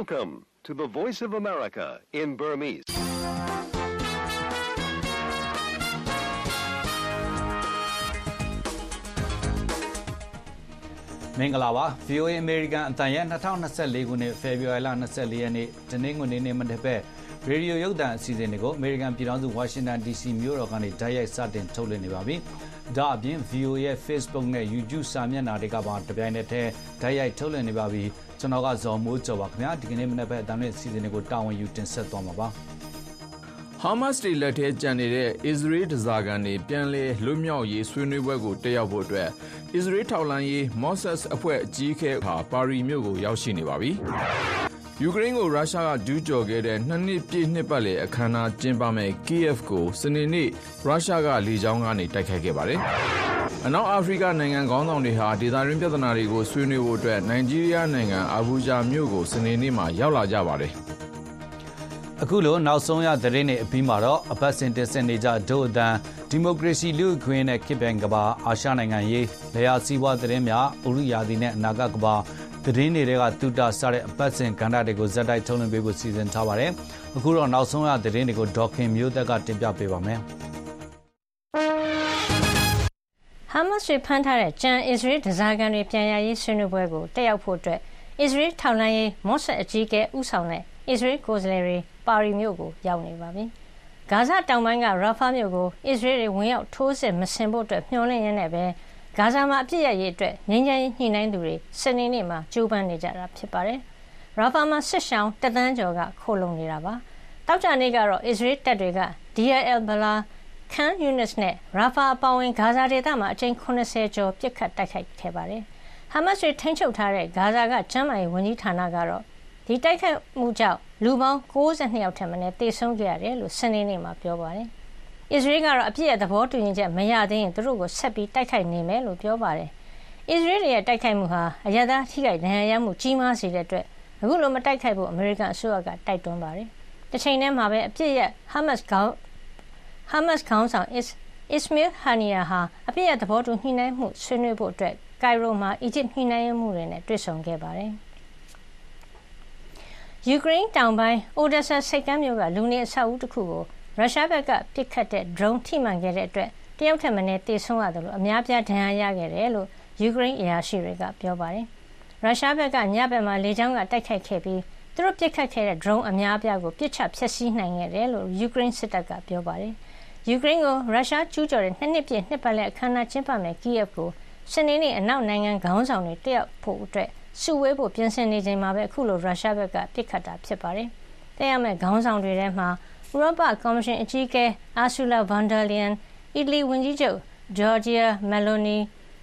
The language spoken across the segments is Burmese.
Welcome to the Voice of America in Burmese. ။မင်္ဂလာပါ VOA American အတန်ရဲ့2024ခုနှစ်ဖေဖော်ဝါရီလ24ရက်နေ့တနင်္ဂနွေနေ့မနေ့ဘက်ရေဒီယိုရုပ်သံအစီအစဉ်တွေကို American ပြည်ထောင်စု Washington DC မြို့တော်ကနေဓာတ်ရိုက်စတင်ထုတ်လွှင့်နေပါပြီ။ဒါအပြင် VOA ရဲ့ Facebook နဲ့ YouTube စာမျက်နှာတွေကပါတပြိုင်နက်တည်းဓာတ်ရိုက်ထုတ်လွှင့်နေပါပြီ။ ကျွန်တော်ကဇော်မိုးကျော်ပါခင်ဗျာဒီကနေ့မနေ့ပဲအတန်းနဲ့စီစဉ်တွေကိုတာဝန်ယူတင်ဆက်သွားမှာပါဟာမတ်စ်တွေလက်ထဲကျန်နေတဲ့အစ္စရေးဒဇာကန်တွေပြန်လည်လွတ်မြောက်ရေးဆွေးနွေးပွဲကိုတက်ရောက်ဖို့အတွက်အစ္စရေးထောက်လှမ်းရေးမော့ဆက်စ်အဖွဲ့အကြီးအကဲဟာပါရီမြို့ကိုရောက်ရှိနေပါပြီ။ ယူကရိန်းကို ရုရှားက ကျူးကျော်ခဲ့တဲ့နှစ်နှစ်ပြည့် နှစ်ပတ်လည်အခမ်းအနား ကျင်းပမဲ့ Kiev ကို စနေနေ့ ရုရှားက လေကြောင်းကနေ တိုက်ခိုက်ခဲ့ပါတယ်။အနောက်အာဖရိကနိုင်ငံခေါင်းဆောင်တွေဟာ ဒေသတွင်း ပြဿနာတွေကို ဆွေးနွေးဖို့အတွက် နိုင်ဂျီးရီးယားနိုင်ငံ အာဘူဂျာမြို့ကို စနေနေ့မှာ ရောက်လာကြပါတယ်။အခုလို နောက်ဆုံးရသတင်းတွေအပြီးမှာတော့ အပတ်စဉ်တင်ဆက်နေကြ ဒို့အတန်ဒီမိုကရေစီ လူ့အခွင့်နဲ့ ခေတ်ပြိုင်ကဘာ အာရှနိုင်ငံရေးလေယာစီးပွားသတင်းများဥရိယာဒီနဲ့ အနာဂတ်ကဘာ သတင်းတွေကတူတာစတဲ့အပတ်စဉ်ကဏ္ဍတွေကိုဇက်တိုက်ထုတ်လွှင့်ပေးဖို့စီစဉ်ထားပါတယ်။အခုတော့နောက်ဆုံးရသတင်းတွေကိုဒေါခင်မျိုးသက်ကတင်ပြပေးပါမယ်။ဟာမတ်စ်တွေဖမ်းထားတဲ့ကျန်အစ္စရေးဒဇာကန်တွေပြန်ရရေးဆွေးနွေးပွဲကိုတက်ရောက်ဖို့အတွက်အစ္စရေးထောက်လှမ်းရေးမော့ဆက်အကြီးအကဲဦးဆောင်တဲ့အစ္စရေးကိုယ်စားလှယ်တွေပါရီမြို့ကိုရောက်နေပါပြီ။ဂါဇတောင်ပိုင်းကရာဖာမြို့ကိုအစ္စရေးတွေဝင်ရောက်ထိုးစစ်မဆင်ဖို့အတွက်မျှော်လင့်ရင်းနဲ့ပဲ ဂါဇာမှာအပြစ်ရရေးအတွက်ငြိမ်းချမ်းရေးညှိနှိုင်းသူတွေစနေနေ့မှာကြိုးပမ်းနေကြတာဖြစ်ပါတယ်။ရာဖာမှာစစ်ရှောင်းတသန်းကျော်ကခိုလုံနေတာပါ။တောက်ကြနေ့ကတော့အစ္စရေးတပ်တွေက Deir el-Balah ခန်းယူနစ်နဲ့ရာဖာအပေါဝင်ဂါဇာဒေသမှာအကြိမ်80ကျော်ပြစ်ခတ်တိုက်ခိုက်ခဲ့ပါတယ်။ဟာမတ်စ်တွေထိန်းချုပ်ထားတဲ့ဂါဇာကကျန်းမာရေးဝန်ကြီးဌာနကတော့ဒီတိုက်ခိုက်မှုကြောင့်လူပေါင်း62ယောက်ထက်မနည်းသေဆုံးခဲ့ရတယ်လို့စနေနေ့မှာပြောပါတယ်။ အစ္စရေးကတော့အပြစ်ရဲ့သဘောတူညီချက်မရသေးရင်သူတို့ကိုဆက်ပြီးတိုက်ခိုက်နေမယ်လို့ပြောပါတယ်။အစ္စရေးရဲ့တိုက်ခိုက်မှုဟာအရသာထိခိုက်ဒဏ်ရာရမှုကြီးမားစေတဲ့အတွက်အခုလိုမတိုက်ခိုက်ဖို့အမေရိကန်အစိုးရကတိုက်တွန်းပါတယ်။တစ်ချိန်တည်းမှာပဲအပြစ်ရဲ့ဟာမတ်စ်ခေါင်းဟာမတ်ခေါင်းဆောင်အစ္စမေးလ်ဟာနီယာဟာအပြည့်အသဘောတူညှိနှိုင်းမှုဆွေးနွေးဖို့အတွက်ကိုင်ရိုမှာအီဂျစ်ညှိနှိုင်းမှုတွေနဲ့တွေ့ဆုံခဲ့ပါတယ်။ယူကရိန်းတောင်ပိုင်းအိုဒက်ဆာစိတ်ကမ်းမြို့ကလူနေအဆောက်အဦတစ်ခုကို ရုရှားဘက်ကပစ်ခတ်တဲ့ drone ထိမှန်ခဲ့တဲ့အတွက် တယောက်ထက်မနည်း သေဆုံးရတယ်လို့အများပြား ဒဏ်ရာရခဲ့တယ်လို့ ယူကရိန်းအရာရှိတွေက ပြောပါတယ်။ရုရှားဘက်က ညဘက်မှာ လေကြောင်းက တိုက်ခိုက်ခဲ့ပြီး သူတို့ပစ်ခတ်ခဲ့တဲ့ drone အများအပြားကို ပစ်ချဖျက်ဆီးနိုင်ခဲ့တယ်လို့ ယူကရိန်းစစ်တပ်က ပြောပါတယ်။ယူကရိန်းကို ရုရှားကျူးကျော်တဲ့နှစ်နှစ်ပြည့် နှစ်ပတ်လည်အခမ်းအနား ကျင်းပမယ့် Kyiv ကို စနေနေ့ အနောက်နိုင်ငံခေါင်းဆောင်တွေ တက်ရောက်ဖို့အတွက်စုဝေးဖို့ ပြင်ဆင်နေချိန်မှာပဲ အခုလို ရုရှားဘက်က ပစ်ခတ်တာ ဖြစ်ပါတယ်။တက်ရောက်မယ့် ခေါင်းဆောင်တွေထဲမှာ ဥရောပကော်မရှင်အကြီးအကဲ Ursula von der Leyen, အီတလီဝန်ကြီးချုပ် Giorgia Meloni,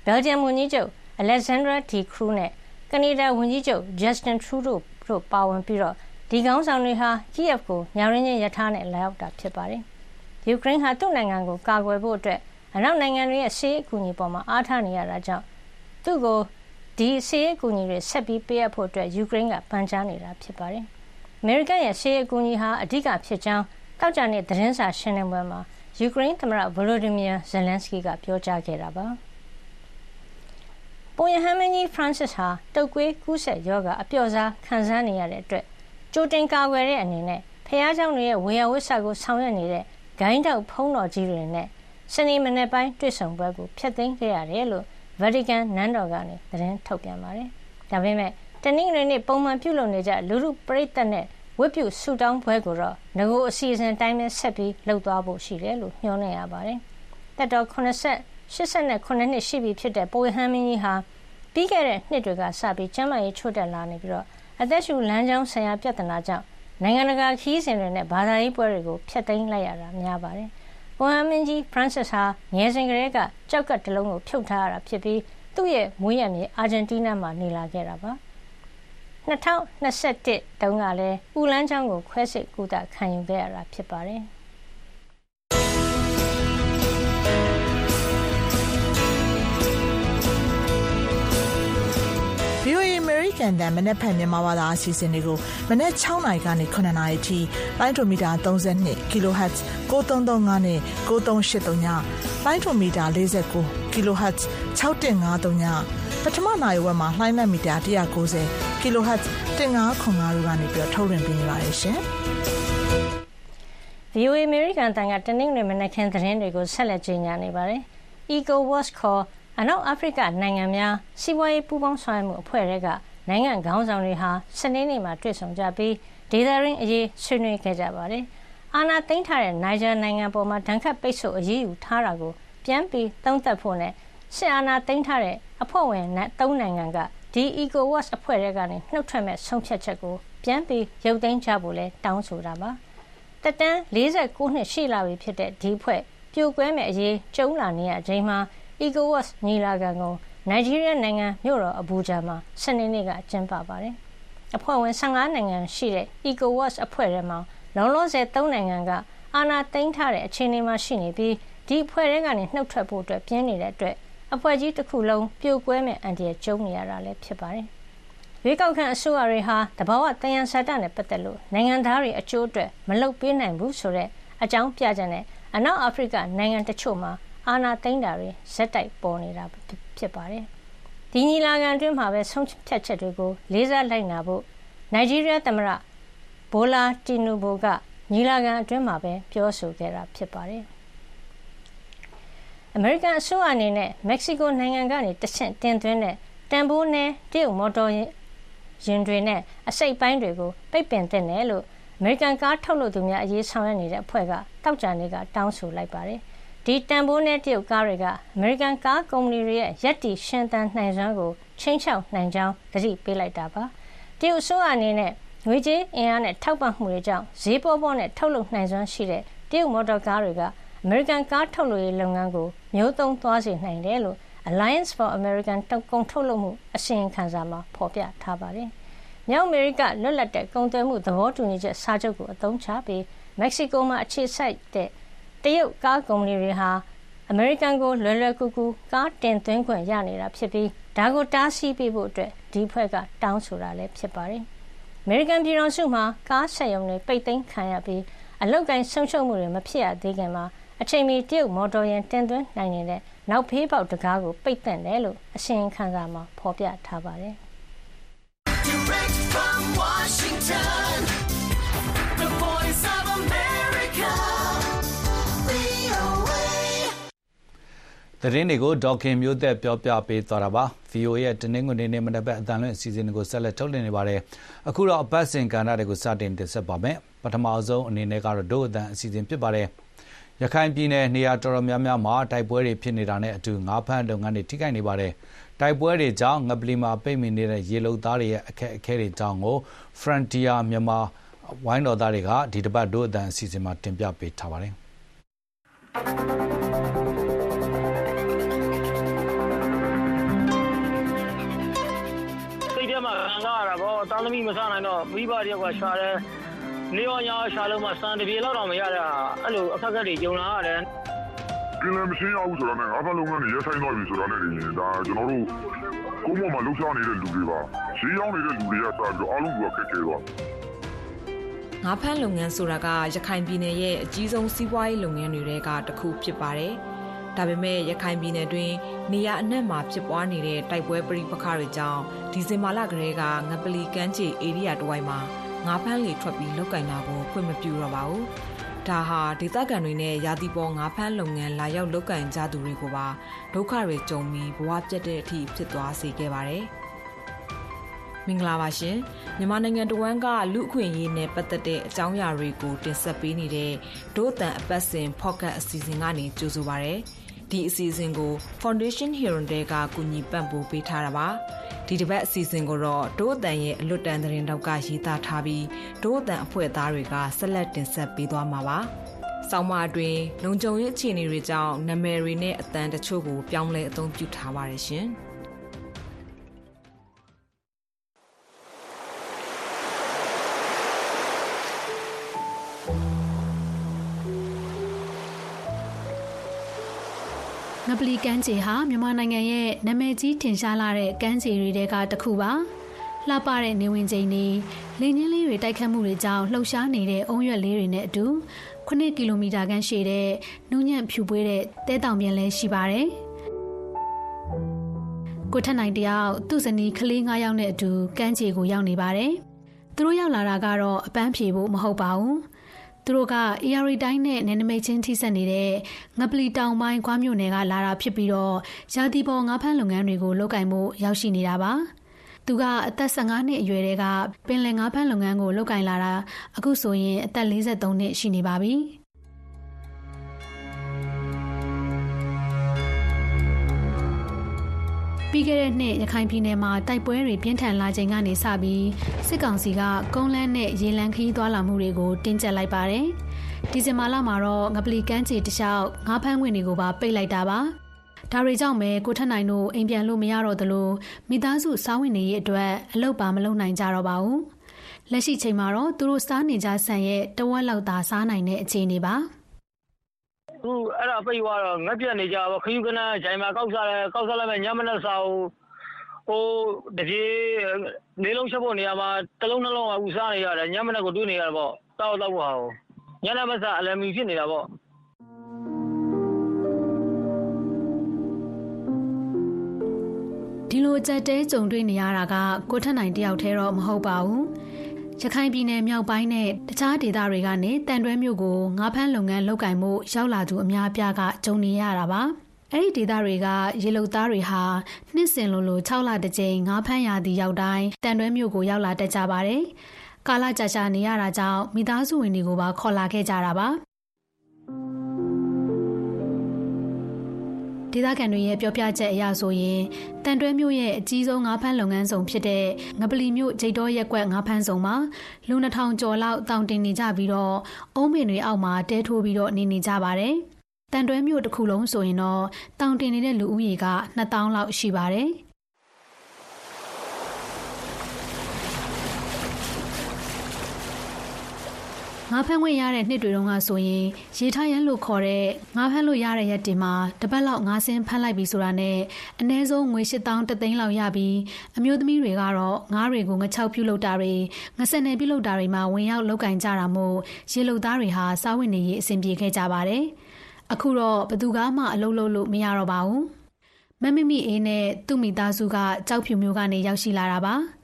ဘယ်လ်ဂျီယံဝန်ကြီးချုပ် Alexandra De Croo နဲ့ကနေဒါဝန်ကြီးချုပ် Justin Trudeau တို့ပါဝင်ပြီးတော့ဒီခေါင်းဆောင်တွေဟာ Kyiv ကိုညရင်းချင်းရထားနဲ့လာရောက်တာဖြစ်ပါတယ်။ယူကရိန်းဟာသူ့နိုင်ငံကိုကာကွယ်ဖို့အတွက်အနောက်နိုင်ငံတွေရဲ့ဆေးအကူအညီပေါ်မှာအားထားနေရတာကြောင့်သူ့ကိုဒီဆေးအကူအညီတွေဆက်ပြီးပေးအပ်ဖို့အတွက်ယူကရိန်းကပန်ကြားနေတာဖြစ်ပါတယ်။အမေရိကန်ရဲ့ဆေးအကူအညီဟာအဓိကဖြစ်ကြောင်း တောက်ကြတဲ့သတင်းစာရှင်းလင်းပွဲမှာယူကရိန်းသမ္မတဗိုလိုဒီမီယာဇယ်လန်စကီကပြောကြားခဲ့တာပါ။ပုံရဟန်းမင်းကြီးဖရန်စစ်ဟာတုတ်ကွေးကူးစက်ရောဂါအပျော့စားခံစားနေရတဲ့အတွက်ကြိုတင်ကာကွယ်တဲ့အနေနဲ့ဖះเจ้าတွေရဲ့ဝေယဝိဆကိုဆောင်ရွက်နေတဲ့ဂိုင်းတောက်ဖုံးတော်ကြီးတွေနဲ့စနေမနေ့ပိုင်းတွေ့ဆုံပွဲကိုဖျက်သိမ်းခဲ့ရတယ်လို့ဗာတီကန်နန်းတော်ကနေသတင်းထုတ်ပြန်ပါတယ်။ဒါပေမဲ့တနင်္ဂနွေနေ့ပုံမှန်ပြုလုပ်နေကြလူမှုပရိသတ်နဲ့ ဝတ်ပြုဆုတောင်းပွဲကိုတော့ငကိုအစီအစဉ်တိုင်းပဲဆက်ပြီးလှုပ်သွားဖို့ရှိတယ်လို့ညွှန်နေရပါတယ်။တက်တော်80 89နှစ်ရှိပြီဖြစ်တဲ့ပိုဟန်မင်းကြီးဟာပြီးခဲ့တဲ့နှစ်တွေကစပြီးကျန်းမာရေးချို့တက်လာနေပြီးတော့အသက်ရှူလမ်းကြောင်းဆိုင်ရာပြဿနာကြောင့်နိုင်ငံတကာခီးစဉ်တွေနဲ့ဘာသာရေးပွဲတွေကိုဖျက်သိမ်းလိုက်ရတာများပါတယ်။ပိုဟမ်မင်းကြီးဖရန်စစ်ဟာငယ်စဉ်ကတည်းကကြောက်ကတ်တလုံးကိုဖြုတ်ထားရတာဖြစ်ပြီးသူ့ရဲ့မွေးရမြေအာဂျင်တီးနားမှာနေလာခဲ့တာပါ။ 2021တုန်းကလည်းဥလန်းချောင်းကိုခွဲစိတ်ကူတာခံယူခဲ့ရတာဖြစ်ပါတယ်။ VOA အတန်မနေ့ဖက်မြန်မာဘာသာအစီအစဉ်တွေကိုမနေ့6နာရီကနေ9နာရီထိလိုင်းဒိုမီတာ32 kHz 9335နဲ့9383ညလိုင်းဒိုမီတာ49 kHz 6153ညပထမနိုင်ဝက်မှာလှိုင်းလက်မီတာ190 kHz 1505တို့ကနေပြီးထုတ်လွှင့်ပေးနေပါတယ်ရှင်။ VOA American တန်ကတနင်္ဂနွေမနက်ခင်းသတင်းတွေကိုဆက်လက်ကြီးညာနေပါတယ်။ ECOWAS ခေါ်အနောက်အာဖရိကနိုင်ငံများစီးပွားရေးပူးပေါင်းဆောင်ရွက်မှုအဖွဲ့တွေက နိုင်ငံခေါင်းဆောင်တွေဟာစနေနေ့မှာတွေ့ဆုံကြပြီးဒေသရင်းအရေးဆွေးနွေးခဲ့ကြပါတယ်။အာနာသိန်းထားတဲ့နိုင်ဂျာနိုင်ငံပေါ်မှာဒဏ်ခတ်ပိတ်ဆို့အရေးယူထားတာကိုပြန်ပြီးသုံးသပ်ဖို့နဲ့စစ်အာဏာသိမ်းထားတဲ့အဖွဲ့ဝင်၃နိုင်ငံကဒီ ECOWAS အဖွဲ့ထဲကနေနှုတ်ထွက်မဲ့ဆုံးဖြတ်ချက်ကိုပြန်ပြီးရုပ်သိမ်းကြဖို့လည်းတောင်းဆိုတာပါ။တက်တန်း49နှစ်ရှိလာပြီဖြစ်တဲ့ဒီအဖွဲ့ပြိုကွဲမဲ့အရေးကျုံလာနေရချိန်မှာ ECOWAS ညီလာခံကို နိုင်ဂျီးရီးယားနိုင်ငံမြို့တော်အဘူဂျာမှာစနေနေ့ကကျင်းပပါတယ်။အဖွဲ့ဝင်15နိုင်ငံရှိတဲ့ ECOWAS အဖွဲ့ထဲမှာလုံးလုံးဆယ်3နိုင်ငံကအာဏာသိမ်းထားတဲ့အခြေအနေမှာရှိနေပြီးဒီအဖွဲ့ထဲကနေနှုတ်ထွက်ဖို့အတွက်ပြင်းနေတဲ့အတွက်အဖွဲ့ကြီးတစ်ခုလုံးပြိုကွဲမဲ့အန္တရာယ်ကျုံနေရတာလည်းဖြစ်ပါတယ်။ရွေးကောက်ခံအစိုးရတွေဟာတဘာဝတယံဇာတနဲ့ပတ်သက်လို့နိုင်ငံသားတွေအကျိုးအတွက်မလုပ်ပေးနိုင်ဘူးဆိုတဲ့အကြောင်းပြချက်နဲ့အနောက်အာဖရိကနိုင်ငံတချို့မှာ အာဏာသိမ်းတာတွေဆက်တိုက်ပေါ်နေတာဖြစ်ပါတယ်။ဒီညီလာခံအတွင်းမှာပဲဆုံးဖြတ်ချက်တွေကိုလေးစားလိုက်နာဖို့နိုင်ဂျီးရီးယားသမ္မတဘိုလာတီနူဘိုကညီလာခံအတွင်းမှာပဲပြောဆိုခဲ့တာဖြစ်ပါတယ်။အမေရိကန်အစိုးရအနေနဲ့မက္ကဆီကိုနိုင်ငံကနေတဆင့်တင်သွင်းတဲ့တန်ဖိုးနည်းတရုတ်မော်တော်ယာဉ်တွေနဲ့အစိတ်အပိုင်းတွေကိုပိတ်ပင်သင့်တယ်လို့အမေရိကန်ကားထုတ်လုပ်သူများအရေးဆောင်ရွက်နေတဲ့အဖွဲ့ကသောကြာနေ့ကတောင်းဆိုလိုက်ပါတယ်။ ဒီတန်ဖိုးနည်းတရုတ်ကားတွေက အမေရိကန်ကားကုမ္ပဏီတွေရဲ့ ရပ်တည်ရှင်သန်နိုင်စွမ်းကို ခြိမ်းခြောက်နိုင်ကြောင်း သတိပေးလိုက်တာပါ။တရုတ်အစိုးရအနေနဲ့ ငွေကြေးအင်အားနဲ့ ထောက်ပံ့မှုတွေကြောင့် ဈေးပေါပေါနဲ့ ထုတ်လုပ်နိုင်စွမ်းရှိတဲ့ တရုတ်မော်တော်ကားတွေက အမေရိကန်ကားထုတ်လုပ်ရေးလုပ်ငန်းကို မျိုးသုဉ်းသွားစေနိုင်တယ်လို့ Alliance for American ကုန်ထုတ်လုပ်မှု အစီရင်ခံစာမှာ ဖော်ပြထားပါတယ်။မြောက်အမေရိက လွတ်လပ်တဲ့ကုန်သွယ်မှု သဘောတူညီချက်စာချုပ်ကို အသုံးချပြီး မက္ကဆီကိုမှာ အခြေစိုက်တဲ့တ ရုတ်ကားကုမ္ပဏီတွေဟာအမေရိကန်ကိုလွယ်လွယ်ကူကူကားတင်သွင်းခွင့်ရနေတာဖြစ်ပြီးဒါကိုတားဆီးပေးဖို့ဒီအဖွဲ့ကတောင်းဆိုတာလည်းဖြစ်ပါတယ်။အမေရိကန်ပြည်ထောင်စုမှာကားစက်ရုံတွေပိတ်သိမ်းခံရပြီးအလုပ်ကိုင်ဆုံးရှုံးမှုတွေမဖြစ်ရသေးခင်မှာအချိန်မီတရုတ်မော်တော်ယာဉ်တင်သွင်းနိုင်နေတဲ့နောက်ဖေးပေါက်တကားကိုပိတ်သင့်တယ်လို့အစီရင်ခံစာမှာဖော်ပြထားပါတယ်။ Direct from Washington, သတင်းတွေကို ဒေါခင်မျိုးသက်ပြောပြပေးသွားတာပါ VOA ရဲ့ တနင်္ဂနွေနေ့ မနက်ဘက်အတန်လွင့်အစီအစဉ်တွေကို ဆက်လက်ထုတ်လွှင့်နေပါတယ် အခုတော့ အပတ်စဉ်ကဏ္ဍတွေကို စတင်တင်ဆက်ပါမယ် ပထမဆုံးအနေနဲ့ကတော့ ဒို့အတန်အစီအစဉ်ဖြစ်ပါတယ် ရခိုင်ပြည်နယ် နေရာတော်တော်များများမှာ တိုက်ပွဲတွေဖြစ်နေတာနဲ့အတူ ငါးဖမ်းလုပ်ငန်းတွေ ထိခိုက်နေပါတယ်။တိုက်ပွဲတွေကြောင့် ငပလီမှာပိတ်မိနေတဲ့ ရေလုံသားတွေရဲ့ အခက်အခဲတွေကြောင့်ကို Frontier မြန်မာဝိုင်းတော်သားတွေက ဒီတစ်ပတ် ဒို့အတန်အစီအစဉ်မှာ တင်ပြပေးထားပါတယ်။ စားရတာပေါ့တာသမီမစားနိုင်တော့မိဘတယောက်ကရှာတယ်နေရောညာရှာလို့မှစံတပြေလောက်တော့မရတာအဲ့လိုအခက်အခဲတွေကြုံလာရတယ်ကင်းလည်းမရှိရဘူးဆိုတာနဲ့ငါးဖက်လုံးကနေရဆိုင်သွားပြီဆိုတာနဲ့ဒါကျွန်တော်တို့ကိုမောမှာလှုပ်ရှားနေတဲ့လူတွေပါရေးရောက်နေတဲ့လူတွေကစပြီးတော့အားလုံးကခက်ခဲသွားငါးဖမ်းလုပ်ငန်းဆိုတာကရခိုင်ပြည်နယ်ရဲ့အကြီးဆုံးစီးပွားရေးလုပ်ငန်းတွေကတစ်ခုဖြစ်ပါတယ်။ ဒါပေမဲ့ရခိုင်ပြည်နယ်တွင်နေရအနှံ့မှာဖြစ်ပွားနေတဲ့တိုက်ပွဲပဋိပက္ခတွေကြောင့်ဒီဇင်ဘာလကလေးကငပလီကမ်းခြေဧရိယာတဝိုက်မှာငါးဖမ်းလေထွက်ပြီးလောက်ကင်တာကိုခွင့်မပြုတော့ပါဘူး။ဒါဟာဒေသခံတွေနဲ့ရာသီပေါ်ငါးဖမ်းလုပ်ငန်းလာရောက်လောက်ကင်ကြသူတွေကိုပါဒုက္ခတွေကြုံပြီးဘဝပြတ်တဲ့အထိဖြစ်သွားစေခဲ့ပါတယ်။မင်္ဂလာပါရှင်မြန်မာနိုင်ငံတဝန်းကလူအခွင့်အရေးနဲ့ပတ်သက်တဲ့အကြောင်းအရာတွေကိုတင်ဆက်ပေးနေတဲ့ဒို့အတန်အပတ်စဉ် podcast အစီအစဉ်ကနေကြိုဆိုပါရစေ။ ဒီအစီအစဉ်ကို Foundation Hero တဲကကူညီပံ့ပိုးပေးထားတာပါ။ဒီတစ်ပတ်အစီအစဉ်ကိုတော့ဒို့အတန်ရဲ့အလွတ်တန်သတင်းတောက်ကရေးသားထားပြီးဒို့အတန်အဖွဲ့သားတွေကဆက်လက်တင်ဆက်ပေးသွားမှာပါ။ဆောင်းပါအတွင်းလုံခြုံရေးအခြေအနေတွေကြောင့်နာမည်တွေနဲ့အတန်တချို့ကိုပြောင်းလဲအသုံးပြုထားပါတယ်ရှင်။ ကမ်းခြေဟာမြန်မာနိုင်ငံရဲ့နာမည်ကြီးထင်ရှားလာတဲ့ကမ်းခြေတွေထဲကတစ်ခုပါလှပတဲ့နေဝင်ချိန်တွေလင်းချင်းလေးတွေတိုက်ခတ်မှုတွေကြောင့်လှုပ်ရှားနေတဲ့အုံရွက်လေးတွေနဲ့အတူ9ကီလိုမီတာခန့်ရှည်တဲ့နှုံညံ့ဖြူပွေးတဲ့တဲတောင်ပြန်လဲရှိပါတယ်ကိုထက်နိုင်တယောက်သူ့ဇနီးကလေး9ယောက်နဲ့အတူကမ်းခြေကိုရောက်နေပါတယ်။သူတို့ရောက်လာတာကတော့အပန်းဖြေဖို့မဟုတ်ပါဘူး။ သူတို့က AR တိုင်းနဲ့နယ်နိမိတ်ချင်းထိစပ်နေတဲ့ငပလီတောင်ပိုင်းကွာမြို့နယ်ကလာတာဖြစ်ပြီးတော့ရာသီပေါ်ငါးဖမ်းလုပ်ငန်းတွေကိုလုပ်ကင်မှုရောက်ရှိနေတာပါ။သူကအသက်15နှစ်အရွယ်တည်းကပင်လယ်ငါးဖမ်းလုပ်ငန်းကိုလုပ်ကင်လာတာအခုဆိုရင်အသက်43နှစ်ရှိနေပါပြီ။ ပြီးခဲ့တဲ့နှစ်ရခိုင်ပြည်နယ်မှာတိုက်ပွဲတွေပြင်းထန်လာချိန်ကနေစပြီးစစ်ကောင်စီကကုန်းလန်းနဲ့ရေလံခီးသွားလာမှုတွေကိုတင်းကျပ်လိုက်ပါတယ်။ဒီဇင်ဘာလမှာတော့ငပလီကမ်းခြေတလျှောက်ငါးဖမ်းခွင့်တွေကိုပါပိတ်လိုက်တာပါ။ဒါတွေကြောင့်ပဲကိုထက်နိုင်တို့အိမ်ပြန်လို့မရတော့သလိုမိသားစုစားဝင်နေရေးအတွက်အလုပ်ပါမလုပ်နိုင်ကြတော့ပါဘူး။လက်ရှိချိန်မှာတော့သူတို့စားနေကြဆန်ရဲ့တဝက်လောက်သာစားနိုင်တဲ့အခြေအနေပါ။ သူအဲ့ဒါပိတ်သွားတော့ငက်ပြက်နေကြပါခယူကနန်း ဂျိုင်မာကောက်စားလဲကောက်စားလိုက်မယ် ညမနက်စာကို ဟိုတပြေနေလုံးချက်ဖို့နေရာမှာ တလုံးနှလုံးကဥစားနေရတယ် ညမနက်ကိုတွေးနေရတာပေါ့တောက်တော့ဟာကို ညနေမစားအလမီဖြစ်နေတာပေါ့ ဒီလိုအကြက်တဲကြုံတွေ့နေရတာက ကိုထက်နိုင်တယောက်တည်းတော့ မဟုတ်ပါဘူး ရခိုင်ပြည်နယ်မြောက်ပိုင်းနဲ့တခြားဒေသတွေကနေတန်တွဲမြို့ကိုငါးဖမ်းလုပ်ငန်းလုပ်ကင်မှုရောက်လာသူအများအပြားကကြုံနေရတာပါအဲ့ဒီဒေသတွေကရေလုံသားတွေဟာနှစ်စဉ်လိုလို6လတစ်ကြိမ်ငါးဖမ်းရာသီရောက်တိုင်းတန်တွဲမြို့ကိုရောက်လာတတ်ကြပါတယ်ကာလကြာကြာနေရတာကြောင့်မိသားစုဝင်တွေကိုပါခေါ်လာခဲ့ကြတာပါ ဒေသခံတွေရဲ့ပြောပြချက်အရဆိုရင်တန်တွဲမြို့ရဲ့အကြီးဆုံးငါးဖမ်းလုပ်ငန်းဆောင်ဖြစ်တဲ့ငပလီမြို့ဂျိတ်တော်ရက်ကွက်ငါးဖမ်းဆောင်မှာလူ2000ကျော်လောက်တောင်တင်နေကြပြီးတော့အုံးမင်တွေအောက်မှာတဲထိုးပြီးတော့နေနေကြပါတယ်။တန်တွဲမြို့တစ်ခုလုံးဆိုရင်တော့တောင်တင်နေတဲ့လူဦးရေက2000လောက်ရှိပါတယ်။ ငါးဖမ်းခွင့်ရတဲ့နှစ်တွေတုန်းကဆိုရင်ရေထားရန်လို့ခေါ်တဲ့ငါးဖမ်းလို့ရတဲ့ရက်တင်မှာတပတ်လောက်ငါးစင်းဖမ်းလိုက်ပြီဆိုတာနဲ့အနည်းဆုံးငွေ8000တသိန်းလောက်ရပြီးအမျိုးသမီးတွေကတော့ငါးတွေကိုငချောက်ပြုတ်လုပ်တာတွေငဆက်နယ်ပြုတ်လုပ်တာတွေမှာဝင်ရောက်လောက်ကင်ကြတာမို့ရေလုံသားတွေဟာစားဝင်နေရေးအဆင်ပြေခဲ့ကြပါတယ်။အခုတော့ဘသူကမှအလုပ်လုပ်လို့မရတော့ပါဘူး။မမမီအေးနဲ့သူ့မိသားစုကကြောက်ဖြူမျိုးကနေရောက်ရှိလာတာပါ။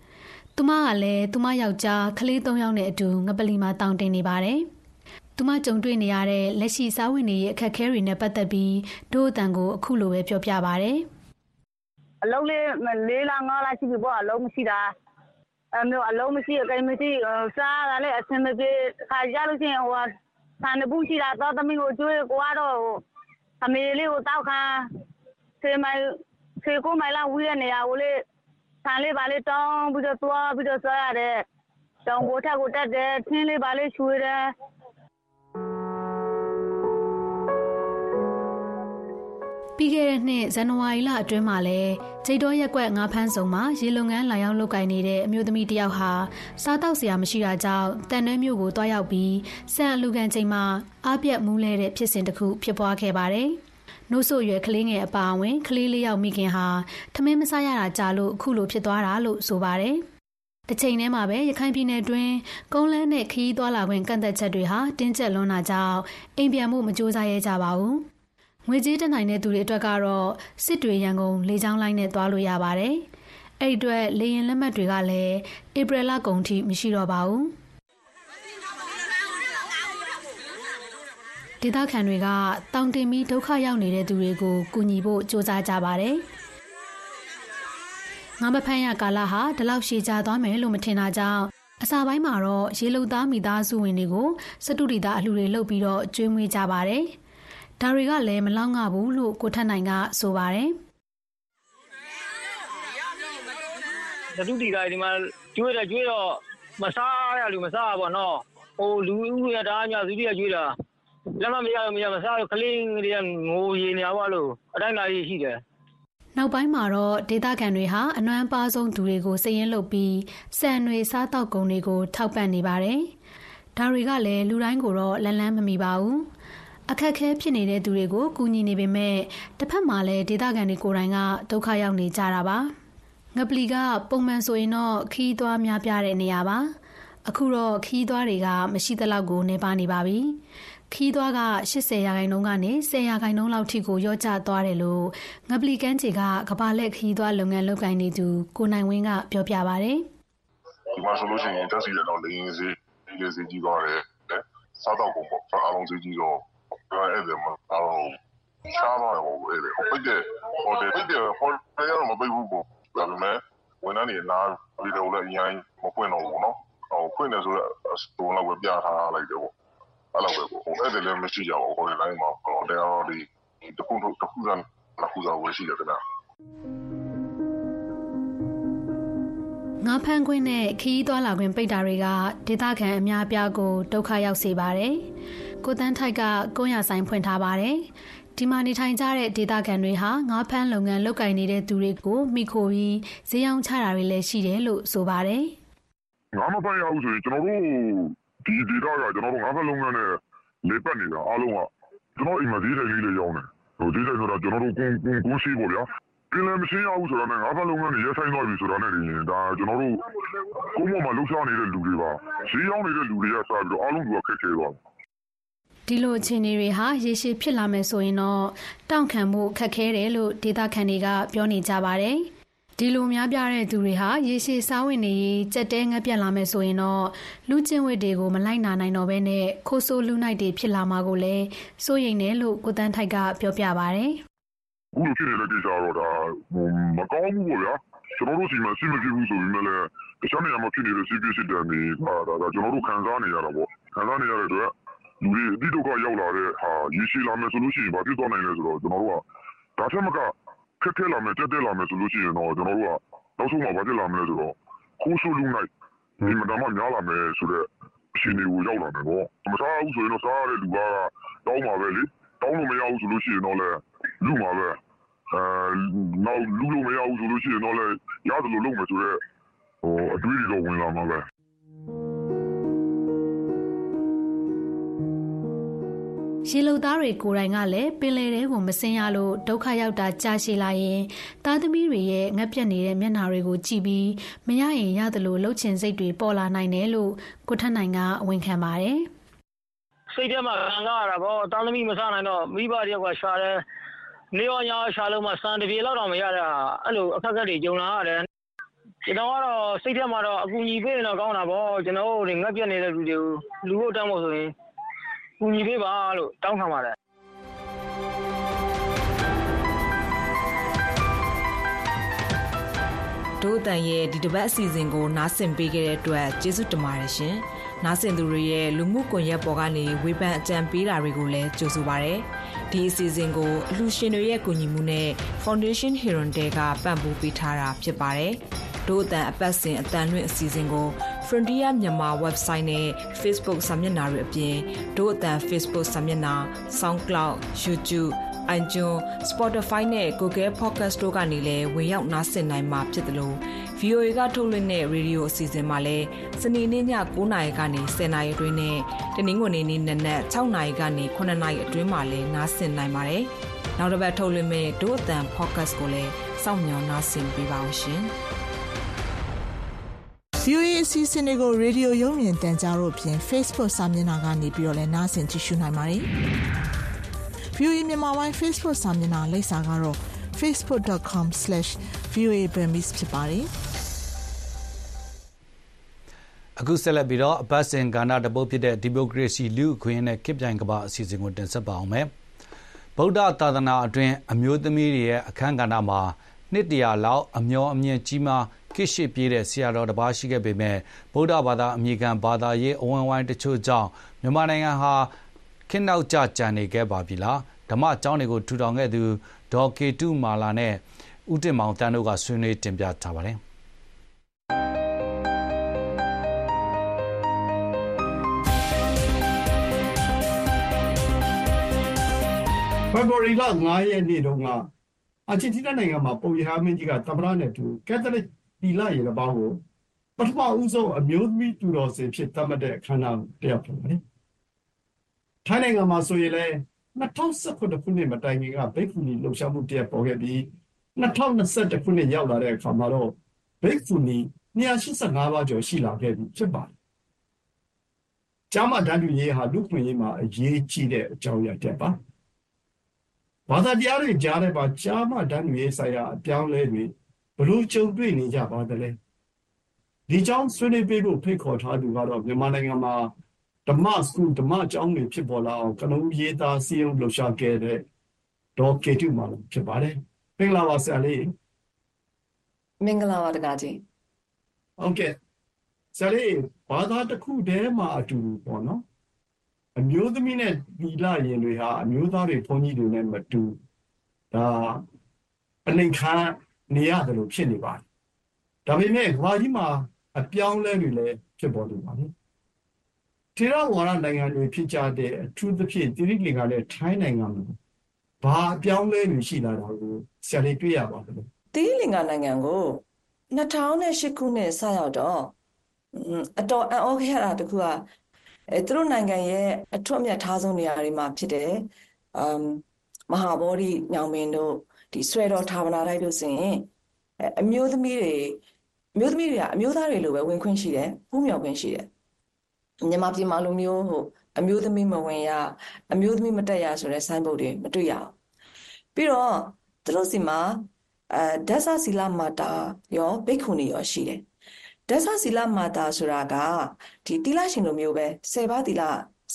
သူမကလည်းသူမယောက်ျားကလေး၃ယောက်နဲ့အတူငပလီမှာတောင်းတင်နေပါတယ်။သူမကြုံတွေ့နေရတဲ့လက်ရှိစားဝင်နေရဲ့အခက်အခဲတွေနဲ့ပတ်သက်ပြီးဒို့အတန်ကိုအခုလိုပဲပြောပြပါဗျ။အလုံးလေးလေးလားငါးလားရှိပြီပေါ့အလုံးမရှိတာ။အမျိုးအလုံးမရှိအကိမရှိစားရလဲအဆင်မပြေခါကြလို့ရှိရင်ဟိုဆန်ဘူးရှိတာတော့သမီးကိုကျွေးကိုကတော့အမေလေးကိုတောက်ခံဆေးမိုင်ဆေးကိုမိုင်လာဝီးရနေရကိုလေ ဆန်လေးပါလေးတောင်းပြီးတော့သွားပြီးတော့စားရတယ်တောင်ကိုထက်ကိုတက်တယ်ထင်းလေးပါလေးချွေတယ်ပြီးခဲ့တဲ့နှစ်ဇန်နဝါရီလအတွင်းမှာလဲဂျိတ်တော်ရက်ကွက်ငါးဖန်းစုံမှာရေလုံငန်းလာရောက်လုပ်ကိုင်နေတဲ့အမျိုးသမီးတယောက်ဟာစားတောက်စရာမရှိတာကြောင့်တန်နှဲမျိုးကိုတွားရောက်ပြီးဆန်အလူကန်ချိန်မှာအပြက်မူးလဲတဲ့ဖြစ်စဉ်တစ်ခုဖြစ်ပွားခဲ့ပါတယ်။ နှုတ်ဆိုရွယ်ကလေးငယ်အပါအဝင်ကလေးလေးယောက်မိခင်ဟာထမင်းမစားရတာကြာလို့အခုလိုဖြစ်သွားတာလို့ဆိုပါတယ်။တစ်ချိန်တည်းမှာပဲရခိုင်ပြည်နယ်တွင်းကုန်းလန်းနဲ့ခရီးသွားလာခွင့်ကန့်သက်ချက်တွေဟာတင်းကျပ်လွန်းတာကြောင့်အိမ်ပြန်မှုမကြိုးစားရဲကြပါဘူး။ငွေကြေးတက်နိုင်တဲ့သူတွေအတွက်ကတော့စစ်တွေရန်ကုန်လေကြောင်းလိုင်းနဲ့သွားလို့ရပါတယ်။အဲ့ဒီအတွက်လေရင်လက်မှတ်တွေကလည်းဧပြီလကုန်ထိမရှိတော့ပါဘူး။ ဒေသခံတွေကတောင်တင်ပြီးဒုက္ခရောက်နေတဲ့သူတွေကိုကူညီဖို့စ조사ကြပါတယ်။ငါမဖမ်းရကာလဟာဒီလောက်ရှည်ကြာသွားမယ်လို့မထင်တာကြောင့်အစာပိုင်းမှာတော့ရေလုံသားမိသားစုဝင်တွေကိုစတုဒီတာအလှူတွေလုပ်ပြီးတော့ကျွေးမွေးကြပါတယ်။ဒါတွေကလည်းမလောက်ငါဘူးလို့ကိုထက်နိုင်ကဆိုပါတယ်။စတုဒီတာဒီမှာကျွေးတယ်ကျွေးတော့မစားရလူမစားပါတော့။ဟိုလူဦးရတာများစုပြီးကျွေးတာ။ လက်မမရမရမစားကလေးတွေကငိုရေနေပါလို့အတိုင်းလာကြီးရှိတယ်နောက်ပိုင်းမှာတော့ဒေသခံတွေဟာအနှွမ်းပါဆုံးသူတွေကိုစည်ရင်လုပ်ပြီးစံတွေစားတောက်ကုန်တွေကိုထောက်ပံ့နေပါတယ်။ဒါတွေကလည်းလူတိုင်းကိုတော့လန်းလန်းမမီပါဘူး။အခက်ခဲဖြစ်နေတဲ့သူတွေကိုကူညီနေပေမဲ့တစ်ဖက်မှာလည်းဒေသခံတွေကိုယ်တိုင်ကဒုက္ခရောက်နေကြတာပါ။ငပလီကပုံမှန်ဆိုရင်တော့ခီးသွားများပြတဲ့နေရာပါ။အခုတော့ခီးသွားတွေကမရှိသလောက်ကိုနေပါနေပါပြီ။ ခီးသွားက80ရာခိုင်နှုန်းကနေ10ရာခိုင်နှုန်းလောက်ထိကိုရော့ကျသွားတယ်လို့ငပလီကန်းချေကကဘာလက်ခီးသွားလုပ်ငန်းလုပ်ကိုင်နေသူကိုနိုင်ဝင်းကပြောပြပါဗျ။ဒီမှာဆိုလို့ရှိရင်တက်စီရတော့လင်းစေးလေးစေးကြီးသွားတယ်။စားတော့ပုံပေါ့အားလုံးစေးကြီးတော့အဲ့ဒါမှအားလုံးရှားတော့ဟိုအဲ့ဒါပိတ်တယ်ဟိုတယ်ပိတ်တယ်ဟိုတယ်ရောမပိတ်ဘူးပေါ့ဒါပေမဲ့ဝန်ထမ်းတွေနားပြီးတော့လည်းအရင်မဖွင့်တော့ဘူးနော်ဟိုဖွင့်တယ်ဆိုတော့အစုံလောက်ပဲပြထားလိုက်တယ်ပေါ့ အဲ့လိုပဲပေါ့ဟိုအဲ့ဒါလည်းမရှိကြပါဘူးဟိုတိုင်းမှာဟိုတရားဒီတခုတခုကနှစ်ခုသာဝယ်ရှိတယ်ခင်ဗျငါဖန်ခွင်းနဲ့ခီးသွားလာခွင့်ပိတ်တာတွေကဒေသခံအများအပြားကိုဒုက္ခရောက်စေပါတယ်။ကိုတန်းထိုက်ကကုန်းရဆိုင်ဖွင့်ထားပါတယ်။ဒီမှာနေထိုင်ကြတဲ့ဒေသခံတွေဟာငါးဖမ်းလုပ်ငန်းလုပ်ကိုင်နေတဲ့သူတွေကိုမိခိုပြီးဈေးရောင်းချတာတွေလည်းရှိတယ်လို့ဆိုပါတယ်။ငါးမဖမ်းရဘူးဆိုရင်ကျွန်တော်တို့ ဒီဒေသကကျွန်တော်တို့ငါးဖမ်းလုပ်ငန်းနဲ့လေပတ်နေတာအားလုံးကကျွန်တော်အိမ်မှာဈေးထိုင်လေးလေးရောင်းတယ်။ဟိုဈေးထိုင်ဆိုတာကျွန်တော်တို့ကိုကိုကိုရှိပေါ့ဗျာ။ပင်လယ်မရှင်းရဘူးဆိုတာနဲ့ငါးဖမ်းလုပ်ငန်းတွေရက်ဆိုင်သွားပြီဆိုတာနဲ့ဒါကျွန်တော်တို့ကိုမောမှာလှုပ်ရှားနေတဲ့လူတွေပါဈေးရောင်းနေတဲ့လူတွေကစပြီးတော့အားလုံးကခက်ခဲသွားတယ်ဒီလိုအခြေအနေတွေဟာရေရှည်ဖြစ်လာမယ်ဆိုရင်တော့တောင့်ခံမှုခက်ခဲတယ်လို့ဒေသခံတွေကပြောနေကြပါတယ်။ ဒီလိုများပြတဲ့သူတွေဟာရေရှည်စားဝင်နေရေးကြက်တဲငက်ပြက်လာမယ်ဆိုရင်တော့လူချင်းဝတ်တွေကိုမလိုက်နာနိုင်တော့ဘဲနဲ့ခိုးဆိုးလူနိုင်တွေဖြစ်လာမှာကိုလည်းစိုးရိမ်တယ်လို့ကိုတန်းထိုက်ကပြောပြပါတယ်။အခုလိုဖြစ်နေတဲ့ကိစ္စတော့ဒါမကောင်းဘူးပေါ့ဗျာ။ကျွန်တော်တို့စီမှာစီမဖြစ်ဘူးဆိုပြီးမှလည်းတခြားနေရာမှာဖြစ်နေတဲ့စီးပွားရေးစစ်တမ်းတွေကဒါကျွန်တော်တို့ခံစားနေရတာပေါ့။ခံစားနေရတဲ့အတွက်လူတွေအတိဒုက္ခရောက်လာတဲ့ဟာရေရှည်လာမယ်ဆိုလို့ရှိရင်ဘာဖြစ်သွားနိုင်လဲဆိုတော့ကျွန်တော်တို့ကဒါထက်မက ခက်ခဲလာမယ်တက်တက်လာမယ်ဆိုလို့ရှိရင်တော့ကျွန်တော်တို့ကနောက်ဆုံးမှာဘာဖြစ်လာမလဲဆိုတော့ခိုးဆိုးလူနိုင်ဒီမှာတော့များလာမယ်ဆိုတော့အရှင်တွေကိုရောက်လာမယ်ပေါ့မစားဘူးဆိုရင်တော့စားရတဲ့လူကတောင်းပါပဲလေတောင်းလို့မရဘူးဆိုလို့ရှိရင်တော့လည်းလူမှာပဲအဲနောက်လူလို့မရဘူးဆိုလို့ရှိရင်တော့လည်းရတယ်လို့လုပ်မယ်ဆိုတော့ဟိုအတွေးတွေတော့ဝင်လာမှာပဲ ရေလုံသားတွေကိုယ်တိုင်ကလည်းပင်လယ်ထဲကိုမစင်းရလို့ဒုက္ခရောက်တာကြာရှည်လာရင်သားသမီးတွေရဲ့ငက်ပြက်နေတဲ့မျက်နှာတွေကိုကြည့်ပြီးမရရင်ရတယ်လို့လှုပ်ချင်စိတ်တွေပေါ်လာနိုင်တယ်လို့ကိုထက်နိုင်ကဝန်ခံပါတယ်။စိတ်ထဲမှာခံစားရတာပေါ့သားသမီးမစားနိုင်တော့မိဘတယောက်ကရှာတယ်နေရောညာရှာလို့မှစံတပြေလောက်တော့မရတဲ့ဟာအဲ့လိုအခက်အခဲတွေကြုံလာရတယ်ကျွန်တော်ကတော့စိတ်ထဲမှာတော့အကူအညီပေးရင်တော့ကောင်းတာပေါ့ကျွန်တော်တို့ငက်ပြက်နေတဲ့လူတွေကိုလူဖို့တမ်းဖို့ဆိုရင် ကူညီပေးပါလို့တောင်းခံပါတယ်ဒို့အတန်ရဲ့ဒီတစ်ပတ်အစီအစဉ်ကိုနားဆင်ပေးခဲ့တဲ့အတွက်ကျေးဇူးတင်ပါတယ်ရှင်။နားဆင်သူတွေရဲ့လူမှုကွန်ရက်ပေါ်ကနေဝေဖန်အကြံပေးတာတွေကိုလည်းကြိုဆိုပါရစေ။ဒီအစီအစဉ်ကိုအလှူရှင်တွေရဲ့ကူညီမှုနဲ့ Foundation Heron Day ကပံ့ပိုးပေးထားတာဖြစ်ပါတယ်။ဒို့အတန်အပတ်စဉ်အတန်လွင့်အစီအစဉ်ကို Frontier မြန်မာ website နဲ့ Facebook စာမျက်နှာတွေအပြင်ဒို့အတန် Facebook စာမျက်နှာ SoundCloud YouTube iTunes Spotify နဲ့ Google Podcast တို့ကနေလည်းဝင်ရောက်နားဆင်နိုင်မှာဖြစ်တယ်လို့ VOA ကထုတ်လွှင့်တဲ့ရေဒီယိုအစီအစဉ်မှာလည်းစနေနေ့ည9:00နာရီကနေ10:00နာရီအတွင်းနဲ့တနင်္ဂနွေနေ့နနက်6:00နာရီကနေ9:00နာရီအတွင်းမှာလည်းနားဆင်နိုင်ပါတယ်။နောက်တစ်ပတ်ထုတ်လွှင့်မယ့်ဒို့အတန် Podcast ကိုလည်းစောင့်မျှော်နားဆင်ပေးပါဦးရှင်။ VOA အစီအစဉ်တွေကိုရေဒီယိုရုံမြင်တန်ကြားတို့ဖြင့် Facebook စာမျက်နှာကနေပြီးတော့လည်းနားဆင်ကြည့်ရှုနိုင်ပါတယ်။ VOA မြန်မာပိုင်း Facebook စာမျက်နှာလိပ်စာကတော့ facebook.com/voaburmese ဖြစ်ပါတယ်။အခုဆက်လက်ပြီးတော့အပတ်စဉ်ကဏ္ဍတပုတ်ဖြစ်တဲ့ဒီမိုကရေစီလူ့အခွင့်အရေးနဲ့ခေတ်ပြိုင်ကမ္ဘာအစီအစဉ်ကိုတင်ဆက်ပါအောင်မယ်။ဗုဒ္ဓသာသနာအတွင်းအမျိုးသမီးတွေရဲ့အခမ်းကဏ္ဍမှာနှစ်တရာလောက်အမျော်အမြင်ကြီးမား ခေတ်ရှေ့ပြေးတဲ့ ဆရာတော်တစ်ပါးရှိခဲ့ပေမဲ့ဗုဒ္ဓဘာသာအမိခံ ဘာသာရေးအဝန်ဝိုင်းတချို့ကြောင့် မြန်မာနိုင်ငံဟာ ခေတ်နောက်ကျ ကျန်နေခဲ့ပါပြီလား ဓမ္မကျောင်းတွေကို ထူထောင်ခဲ့သူ ဒေါ်ကေတုမာလာနဲ့ ဦးတင်မောင်တန်းတို့က ဆွေးနွေးတင်ပြထားပါတယ် ဖေဖော်ဝါရီလ9ရက်နေ့တုန်းက အာဂျင်တီးနားနိုင်ငံမှာ ပုံရဟမင်းကြီးက သမ္မတနဲ့တူ ကက်သလစ် တီလရေပေါင်းကိုပထမဦးဆုံးအမျိုးသမီးသူတော်စင်ဖြစ်သတ်မှတ်တဲ့အခမ်းအနားတယောက်ဖြစ်ပါတယ်။ထိုင်းနိုင်ငံမှာဆိုရင်လည်း2019ခုနှစ်မတိုင်ခင်ကဘိက္ခုနီလှုပ်ရှားမှုတရက်ပေါ်ခဲ့ပြီး2021ခုနှစ်ရောက်လာတဲ့အခါမှာတော့ဘိက္ခုနီ285ပါးကျော်ရှိလာခဲ့ပြီဖြစ်ပါတယ်။ကျားမတန်းတူရေးဟာလူခွင့်ရေးမှာအရေးကြီးတဲ့အကြောင်းအရာတက်ပါဘာသာတရားတွေကြားထဲမှာကျားမတန်းတူရေးဆိုင်ရာအပြောင်းလဲတွေဘ လို့ကြုံတွေ့နေကြပါသလဲဒီကြောင့်ဆွေးနွေးပေးဖို့ဖိတ်ခေါ်ထားသူကတော့မြန်မာနိုင်ငံမှာဓမ္မစကူဓမ္မကျောင်းတွေဖြစ်ပေါ်လာအောင်ကနဦးရေးသားစီရင်လှူရှာခဲ့တဲ့ဒေါ်ကေတုမာလို့ဖြစ်ပါတယ်မင်္ဂလာပါဆရာလေးမင်္ဂလာပါတကားကြီးဟုတ်ကဲ့ဆရာလေးဘာသာတစ်ခုတည်းမှာအတူပေါ့နော်အမျိုးသမီးနဲ့ဒီလရင်တွေဟာအမျိုးသားတွေဘုန်းကြီးတွေနဲ့မတူဒါအနှိမ်ခံ နေရတယ်လို့ဖြစ်နေပါတယ်ဒါပေမဲ့ဘာကြီးမှာအပြောင်းလဲတွေလည်းဖြစ်ပေါ်နေပါလေထေရဝါဒနိုင်ငံတွေဖြစ်ကြတဲ့အထူးသဖြင့်တိရိလင်္ကာနဲ့ထိုင်းနိုင်ငံမှာဘာအပြောင်းလဲတွေရှိလာတာကိုဆရာလေးတွေ့ရပါသလဲတိရိလင်္ကာနိုင်ငံကို2008ခုနှစ်စရောက်တော့အတော်အံ့ဩခဲ့တာတခုကအဲသူတို့နိုင်ငံရဲ့အထွတ်အမြတ်ထားဆုံးနေရာတွေမှာဖြစ်တယ်အမ်မဟာဗောဓိညောင်မင်းတို့ ဒီဆွဲတော်ဌာပနာတိုက်လို့ဆိုရင်အမျိုးသမီးတွေအမျိုးသမီးတွေကအမျိုးသားတွေလိုပဲဝင်ခွင့်ရှိတယ်ဖူးမြော်ခွင့်ရှိတယ်မြန်မာပြည်မှာလိုမျိုးဟိုအမျိုးသမီးမဝင်ရအမျိုးသမီးမတက်ရဆိုတဲ့ဆိုင်းဘုတ်တွေမတွေ့ရအောင်ပြီးတော့သူတို့စီမှာအဲဒသစီလမာတာရောဘိက္ခုနီရောရှိတယ်ဒသစီလမာတာဆိုတာကဒီတိလရှင်လိုမျိုးပဲ၁၀ပါးတိလ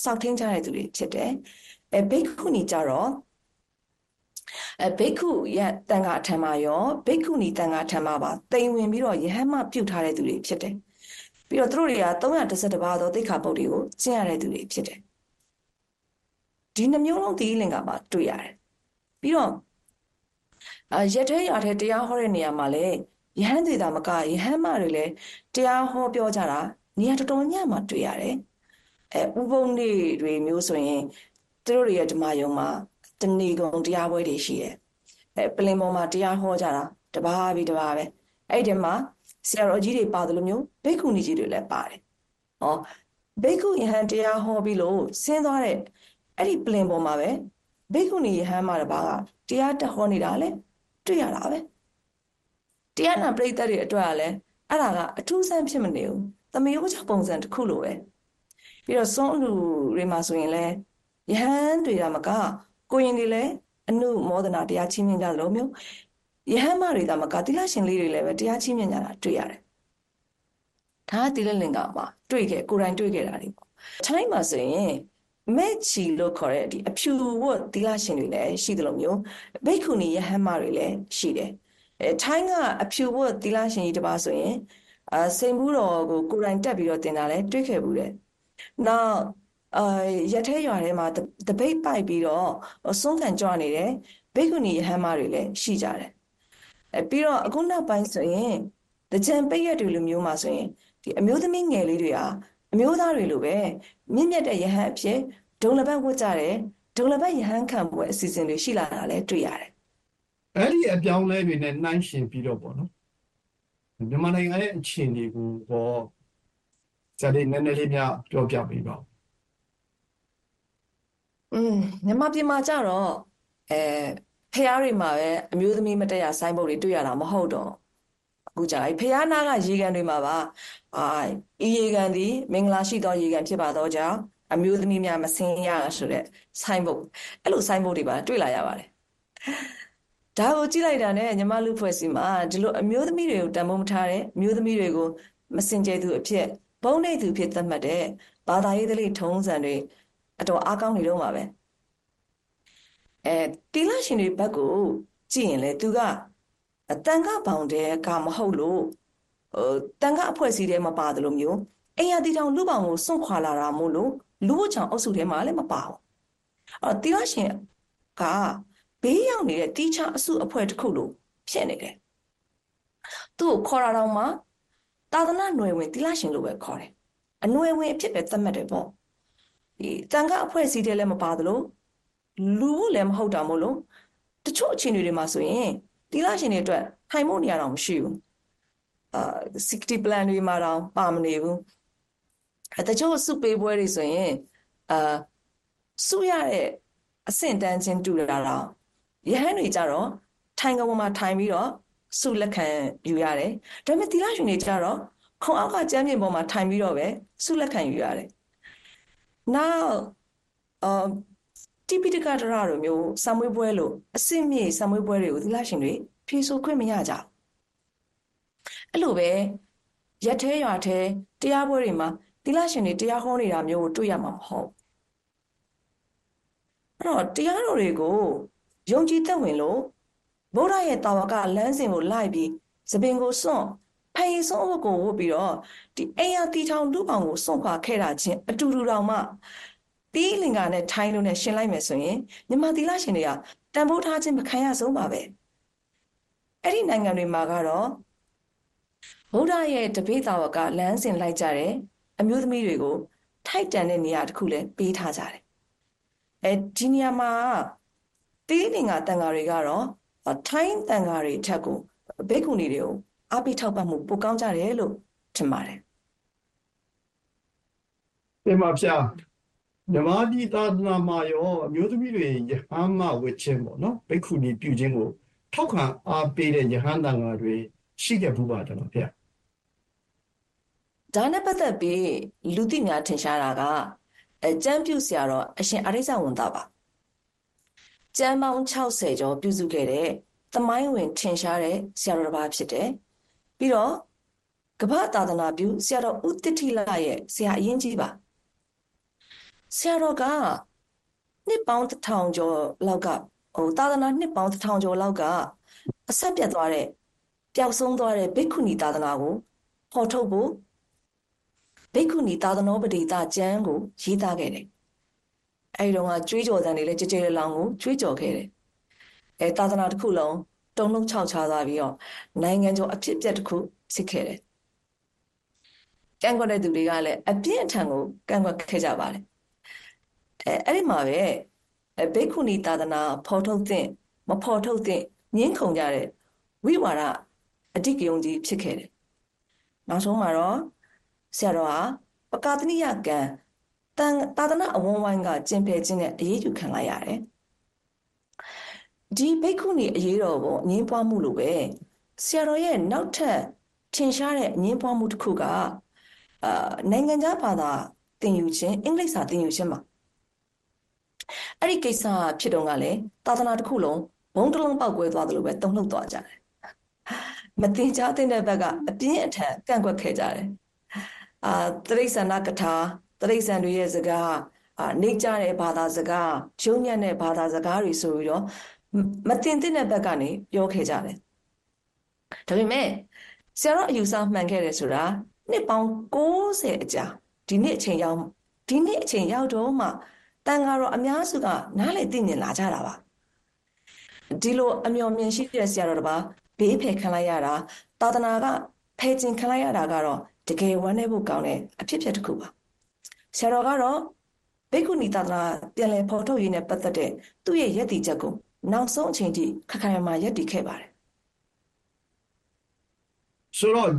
စောက်ထင်းကြတဲ့သူတွေဖြစ်တယ်အဲဘိက္ခုနီကြတော့ အဲဘိက္ခုရတန်ခါထံမှာရောဘိက္ခုနီတန်ခါထံမှာပါတိမ်ဝင်ပြီးတော့ယဟန်မပြုတ်ထားတဲ့သူတွေဖြစ်တယ်ပြီးတော့သူတို့တွေက312ပါးသောသိက္ခာပုဒ်တွေကိုကျင့်ရတဲ့သူတွေဖြစ်တယ်ဒီနှမျိုးလုံးဒီလင်္ကာမှာတွေ့ရတယ်ပြီးတော့အရက်ထဲရထဲတရားဟောတဲ့နေရာမှာလည်းယဟန်တွေတာမကယဟန်မတွေလည်းတရားဟောပြောကြတာနေရာတော်တော်ညမှာတွေ့ရတယ်အဲဥပုံတွေတွေမျိုးဆိုရင်သူတို့တွေရဲ့ဓမ္မယုံမှာ တဏီကုံတရားပွဲတွေရှိတယ်အဲပလင်ပေါ်မှာတရားဟောကြတာတပါးပြီးတပါးပဲအဲ့ဒီမှာဆရာတော်ကြီးတွေပါတယ်လို့မျိုးဘိက္ခုနီကြီးတွေလည်းပါတယ်ဟောဘိက္ခုယဟန်တရားဟောပြီးလို့ဆင်းသွားတဲ့အဲ့ဒီပလင်ပေါ်မှာပဲဘိက္ခုနီယဟန်မှာတပါးကတရားတက်ဟောနေတာလေတွေ့ရတာပဲတရားနာပရိသတ်တွေအတွက်ကလည်းအဲ့ဒါကအထူးဆန်းဖြစ်မနေဘူးသမယောချပုံစံတစ်ခုလိုပဲပြီးတော့စွန့်လူတွေမှာဆိုရင်လည်းယဟန်တွေကမက ကိုရင်တွေလည်းအနုမောဒနာတရားချင်းမြင်ကြသလိုမျိုးယဟန်မတွေဒါမကတိလရှင်လေးတွေလည်းပဲတရားချင်းမြင်ကြတာတွေ့ရတယ်ဒါကတိလလင်္ကာမှာတွေ့ခဲ့ကိုယ်တိုင်တွေ့ခဲ့တာတွေပေါ့ထိုင်းမှာဆိုရင်မဲ့ချီလို့ခေါ်တဲ့ဒီအဖြူဝတ်သီလရှင်တွေလည်းရှိတယ်လို့မျိုးဘိက္ခုနီယဟန်မတွေလည်းရှိတယ်အဲထိုင်းကအဖြူဝတ်သီလရှင်ကြီးတစ်ပါးဆိုရင်အာစိန်ဘူးတော်ကိုကိုယ်တိုင်တက်ပြီးတော့တင်တာလည်းတွေ့ခဲ့ဘူးတဲ့နောက် အာရထဲရွာထဲမှာတပိတ်ပိုက်ပြီးတော့ဆုံးခံကြွနေတဲ့ဘိက္ခုနီယဟန်မတွေလည်းရှိကြတယ်အဲပြီးတော့အခုနောက်ပိုင်းဆိုရင်တကြံပိတ်ရက်တွေလိုမျိုးမှာဆိုရင်ဒီအမျိုးသမီးငယ်လေးတွေဟာအမျိုးသားတွေလိုပဲမြင့်မြတ်တဲ့ယဟန်အဖြစ်ဒုံလဘတ်ဝတ်ကြတယ်ဒုံလဘတ်ယဟန်ခံပွဲအစီအစဉ်တွေရှိလာတာလည်းတွေ့ရတယ်အဲ့ဒီအပြောင်းလဲတွေနဲ့နှိုင်းရှင်ပြီးတော့ပေါ့နော်မြန်မာနိုင်ငံရဲ့အခြေအနေကိုတော့ဇာတ်လေးနည်းနည်းလေးများပြောပြပေးပါဦး อืมမြန်မာပြည်မှာကြတော့အဲဖះတွေမှာပဲအမျိုးသမီးမတက်ရဆိုင်းဘုတ်တွေတွေ့ရတာမဟုတ်တော့အခုကြာဖះနာကရေကန်တွေမှာပါအာဤရေကန်သည်မင်္ဂလာရှိသောရေကန်ဖြစ်ပါသောကြောင့်အမျိုးသမီးများမဆင်းရဆိုတဲ့ဆိုင်းဘုတ်အဲ့လိုဆိုင်းဘုတ်တွေပါတွေ့လာရပါတယ်ဒါကိုကြည့်လိုက်တာနဲ့ညီမလူဖွဲ့စီမှာဒီလိုအမျိုးသမီးတွေကိုတန်ဖိုးမထားတဲ့အမျိုးသမီးတွေကိုမစင်ကြဲသူအဖြစ်ဘုံနေသူဖြစ်သတ်မှတ်တဲ့ဘာသာရေးသလေးထုံးစံတွေ အတော်အားကောင်းနေတော့မှာပဲအဲတီလာရှင်တွေဘက်ကိုကြည့်ရင်လေသူကအတန်ကဘောင်တဲ့ကမဟုတ်လို့ဟိုတန်ကအဖွဲ့အစည်းထဲမှာပါတယ်လို့မျိုးအိမ်ရတီတောင်လူပောင်ကိုစွန့်ခွာလာတာမို့လို့လူ့ချောင်အုပ်စုထဲမှာလည်းမပါဘူးအဲ့တော့တီလာရှင်ကဘေးရောက်နေတဲ့တီချအစုအဖွဲ့တစ်ခုလို့ဖြစ်နေတယ်သူ့ကိုခေါ်တာတော့မှသာသနာ့ຫນွယ်ဝင်တီလာရှင်လို့ပဲခေါ်တယ်အຫນွယ်ဝင်အဖြစ်ပဲသတ်မှတ်တယ်ပေါ့ ဒီတန်ခါအဖွဲ့အစည်းတွေလည်းမပါသလိုလူဖို့လည်းမဟုတ်တာမို့လို့တချို့အခြေအနေတွေမှာဆိုရင်တီလာရှင်တွေအတွက်ထိုင်ဖို့နေရာတော့မရှိဘူးအာ60 plan တွေမှာတော့ပါမနေဘူးအဲတချို့စုပေးပွဲတွေဆိုရင်အာစုရတဲ့အဆင့်တန်းချင်းတူလာတော့ရဟန်းတွေကြတော့ထိုင်ကပေါ်မှာထိုင်ပြီးတော့စုလက်ခံယူရတယ်ဒါပေမဲ့တီလာရှင်တွေကြတော့ခုံအောက်ကကျမ်းပြင်ပေါ်မှာထိုင်ပြီးတော့ပဲစုလက်ခံယူရတယ် နောက်အာတိပိတကတရလိုမျိုးဆံမွေးပွဲလိုအစစ်မြေဆံမွေးပွဲတွေကိုသီလရှင်တွေဖြေဆိုခွင့်မရကြဘူးအဲ့လိုပဲရက်သေးရွာသေးတရားပွဲတွေမှာသီလရှင်တွေတရားဟောနေတာမျိုးကိုတွေ့ရမှာမဟုတ်အဲ့တော့တရားတော်တွေကိုယုံကြည်သက်ဝင်လို့ဗုဒ္ဓရဲ့တာဝကလမ်းစဉ်ကိုလိုက်ပြီးသပင်ကိုစွန့် ဖန်ရည်ဆုံးအုပ်ကိုဝတ်ပြီးတော့ဒီအိမ်ယာတီထောင်လူပောင်ကိုစွန့်ခွာခဲ့တာချင်းအတူတူတောင်မှတီးလင်္ကာနဲ့ထိုင်းလို့နဲ့ရှင်းလိုက်မယ်ဆိုရင်မြန်မာသီလရှင်တွေကတန်ဖိုးထားခြင်းမခံရဆုံးပါပဲအဲ့ဒီနိုင်ငံတွေမှာကတော့ဗုဒ္ဓရဲ့တပိသာဝကလမ်းစဉ်လိုက်ကြတယ်အမျိုးသမီးတွေကို ထိုက်တန်တဲ့နေရာတစ်ခုလည်းပေးထားကြတယ်အဲဒီနေရာမှာတီးလင်္ကာတန်ဃာတွေကတော့ထိုင်းတန်ဃာတွေထက်ကိုဘိက္ခုနီတွေကို အားပေးထောက်ပံ့မှုပိုကောင်းကြတယ်လို့ထင်ပါတယ်။ဒီမှာဖြာမြမတိသာသနာမှာရောအမျိုးသမီးတွေယဟန်မဝတ်ခြင်းပေါ့နော်ဘိက္ခုနီပြုခြင်းကိုထောက်ခံအားပေးတဲ့ယဟန်တန်ဃာတွေရှိခဲ့ဘူးပါတယ်နော်ဗျာ။ဒါနဲ့ပတ်သက်ပြီးလူသိများထင်ရှားတာကအကျမ်းပြုဆရာတော်အရှင်အရိစ္ဆဝန်သားပါ။ကျမ်းပေါင်း60ကျော်ပြုစုခဲ့တဲ့သမိုင်းဝင်ထင်ရှားတဲ့ဆရာတော်တစ်ပါးဖြစ်တယ်။ ပြီးတော့ကမ္ဘာသာသနာပြုဆရာတော်ဦးတတိလရဲ့ဆရာအရင်ကြီးပါ။ဆရာတော်ကနှစ်ပေါင်းတစ်ထောင်ကျော်လောက်ကဟိုသာသနာနှစ်ပေါင်းတစ်ထောင်ကျော်လောက်ကအဆက်ပြတ်သွားတဲ့ပျောက်ဆုံးသွားတဲ့ဘိက္ခုနီသာသနာကိုဖော်ထုတ်ဖို့ဘိက္ခုနီသာသနောပတိတာကျမ်းကိုရေးသားခဲ့တယ်။အဲဒီတော့ကကြွေးကြော်တန်တွေလည်းကြဲကြဲလောင်ကိုကြွေးကြော်ခဲ့တယ်။အဲသာသနာတစ်ခုလုံး တုံလုံးခြောက်ခြားသွားပြီးတော့နိုင်ငံကျော်အဖြစ်အပျက်တစ်ခုဖြစ်ခဲ့တယ်။ကန့်ကွက်တဲ့သူတွေကလည်းအပြင်းအထန်ကိုကန့်ကွက်ခဲ့ကြပါတယ်။အဲအဲ့ဒီမှာပဲဘိက္ခုနီသာသနာဖော်ထုတ်တဲ့မဖော်ထုတ်တဲ့ငင်းခုန်ကြတဲ့ဝိဝါဒအတိကယုံကြီးဖြစ်ခဲ့တယ်။နောက်ဆုံးမှာတော့ဆရာတော်ဟာပကာသနိယကံတန်သာသနာအဝန်းဝိုင်းကကျင့်ဖယ်ခြင်းနဲ့အရေးယူခံလိုက်ရတယ်။ ဒီဘိက္ခုနီအရေးတော်ပုံအငင်းပွားမှုလိုပဲဆရာတော်ရဲ့နောက်ထပ်ထင်ရှားတဲ့အငင်းပွားမှုတစ်ခုကအာနိုင်ငံခြားဘာသာသင်ယူခြင်းအင်္ဂလိပ်စာသင်ယူခြင်းမှာအဲ့ဒီကိစ္စဖြစ်တော့ကလည်းသာသနာတစ်ခုလုံးဘုံတစ်လုံးပေါက်ကွဲသွားတယ်လို့ပဲတုံ့လှုပ်သွားကြတယ်မတင်ကြားတဲ့ဘက်ကအပြင်းအထန်ကန့်ကွက်ခဲ့ကြတယ်အာတရိษံနာကထာတရိษံတွေရဲ့စကားအာနေကြတဲ့ဘာသာစကားရုံညံ့တဲ့ဘာသာစကားတွေဆိုပြီးတော့ မတင်တဲ့ဘက်ကနေပြောခဲ့ကြတယ်ဒါပေမဲ့ဆရာတော်အယူဆမှန်ခဲ့တယ်ဆိုတာနှစ်ပေါင်း60အကြာဒီနေ့အချိန်ရောက်ဒီနေ့အချိန်ရောက်တော့မှတန်ဃာတော်အများစုကနားလေသိမြင်လာကြတာပါဒီလိုအမျှော်မြင်ရှိတဲ့ဆရာတော်တပါဘေးဖယ်ခံလိုက်ရတာသာသနာကဖယ်ကျင်ခံလိုက်ရတာကတော့တကယ်ဝမ်းနည်းဖို့ကောင်းတဲ့အဖြစ်အပျက်တစ်ခုပါဆရာတော်ကတော့ဘိက္ခုနီသာသနာပြန်လည်ဖော်ထုတ်ရေးနဲ့ပတ်သက်တဲ့သူ့ရဲ့ယက်တီချက်ကို နောက်ဆုံးအချိန်ထိခက်ခဲမှယက်တီခဲ့ပါတယ်ဆိုတော့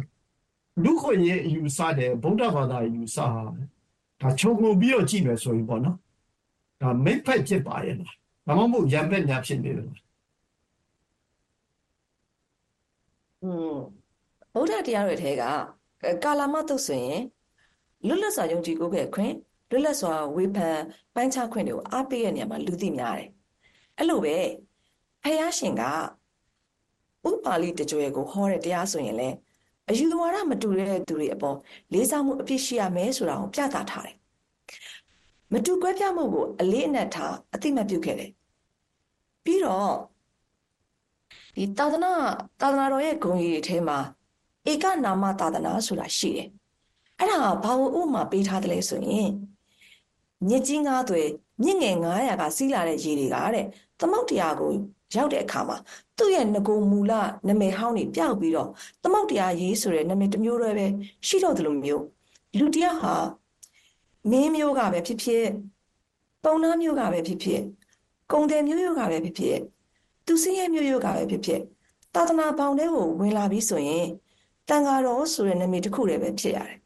လူခွင့်ရဲ့အယူဆတဲ့ဗုဒ္ဓဘာသာအယူဆဟာဒါခြုံငုံပြီးတော့ကြည့်မယ်ဆိုရင်ပေါ့နော်ဒါမိတ်ဖက်ဖြစ်ပါရဲ့လားဒါမှမဟုတ်ရံပက်များဖြစ်နေတယ်လားอืมဗုဒ္ဓတရားတွေထဲကကာလာမတုတ်ဆိုရင်လွတ်လပ်စွာယုံကြည်ကိုးခဲ့ခွင့်လွတ်လပ်စွာဝေဖန်ပိုင်းခြားခွင့်တွေကိုအားပေးတဲ့နေရာမှာလူသိများတယ် အဲ့လိုပဲဖယားရှင်ကဥပါလိတကြွယ်ကိုဟောတဲ့တရားဆိုရင်လည်းအယူဝါဒမတူတဲ့သူတွေအပေါ်လေးစားမှုအပြစ်ရှိရမယ်ဆိုတာကိုပြသထားတယ်မတူကွဲပြားမှုကိုအလေးအနက်ထားအသိမှတ်ပြုခဲ့တယ်ပြီးတော့ဒီသာသနာသာသနာတော်ရဲ့ဂုဏ်ကြီးတွေထဲမှာဧကနာမသာသနာဆိုတာရှိတယ်အဲ့ဒါဘာလို့ဥမာပေးထားတယ်လဲဆိုရင်မြစ်ကြီးငါးသွဲ မြင့်ငယ်900ကစီးလာတဲ့ရေတွေကတဲ့သမုတ်တရားကိုရောက်တဲ့အခါမှာသူ့ရဲ့ငကိုမူလနာမည်ဟောင်းနေပြောက်ပြီးတော့သမုတ်တရားရေးဆိုတဲ့နာမည်တစ်မျိုးတည်းပဲရှိတော့တယ်လို့မျိုးလူတယောက်ဟာမင်းမျိုးကပဲဖြစ်ဖြစ်ပုံနာမျိုးကပဲဖြစ်ဖြစ်ကုံတယ်မျိုးမျိုးကပဲဖြစ်ဖြစ်သူစင်းရဲ့မျိုးမျိုးကပဲဖြစ်ဖြစ်သာသနာပေါင်းတဲ့ကိုဝင်လာပြီးဆိုရင်တန်ဃာတော်ဆိုတဲ့နာမည်တစ်ခုတည်းပဲဖြစ်ရတယ်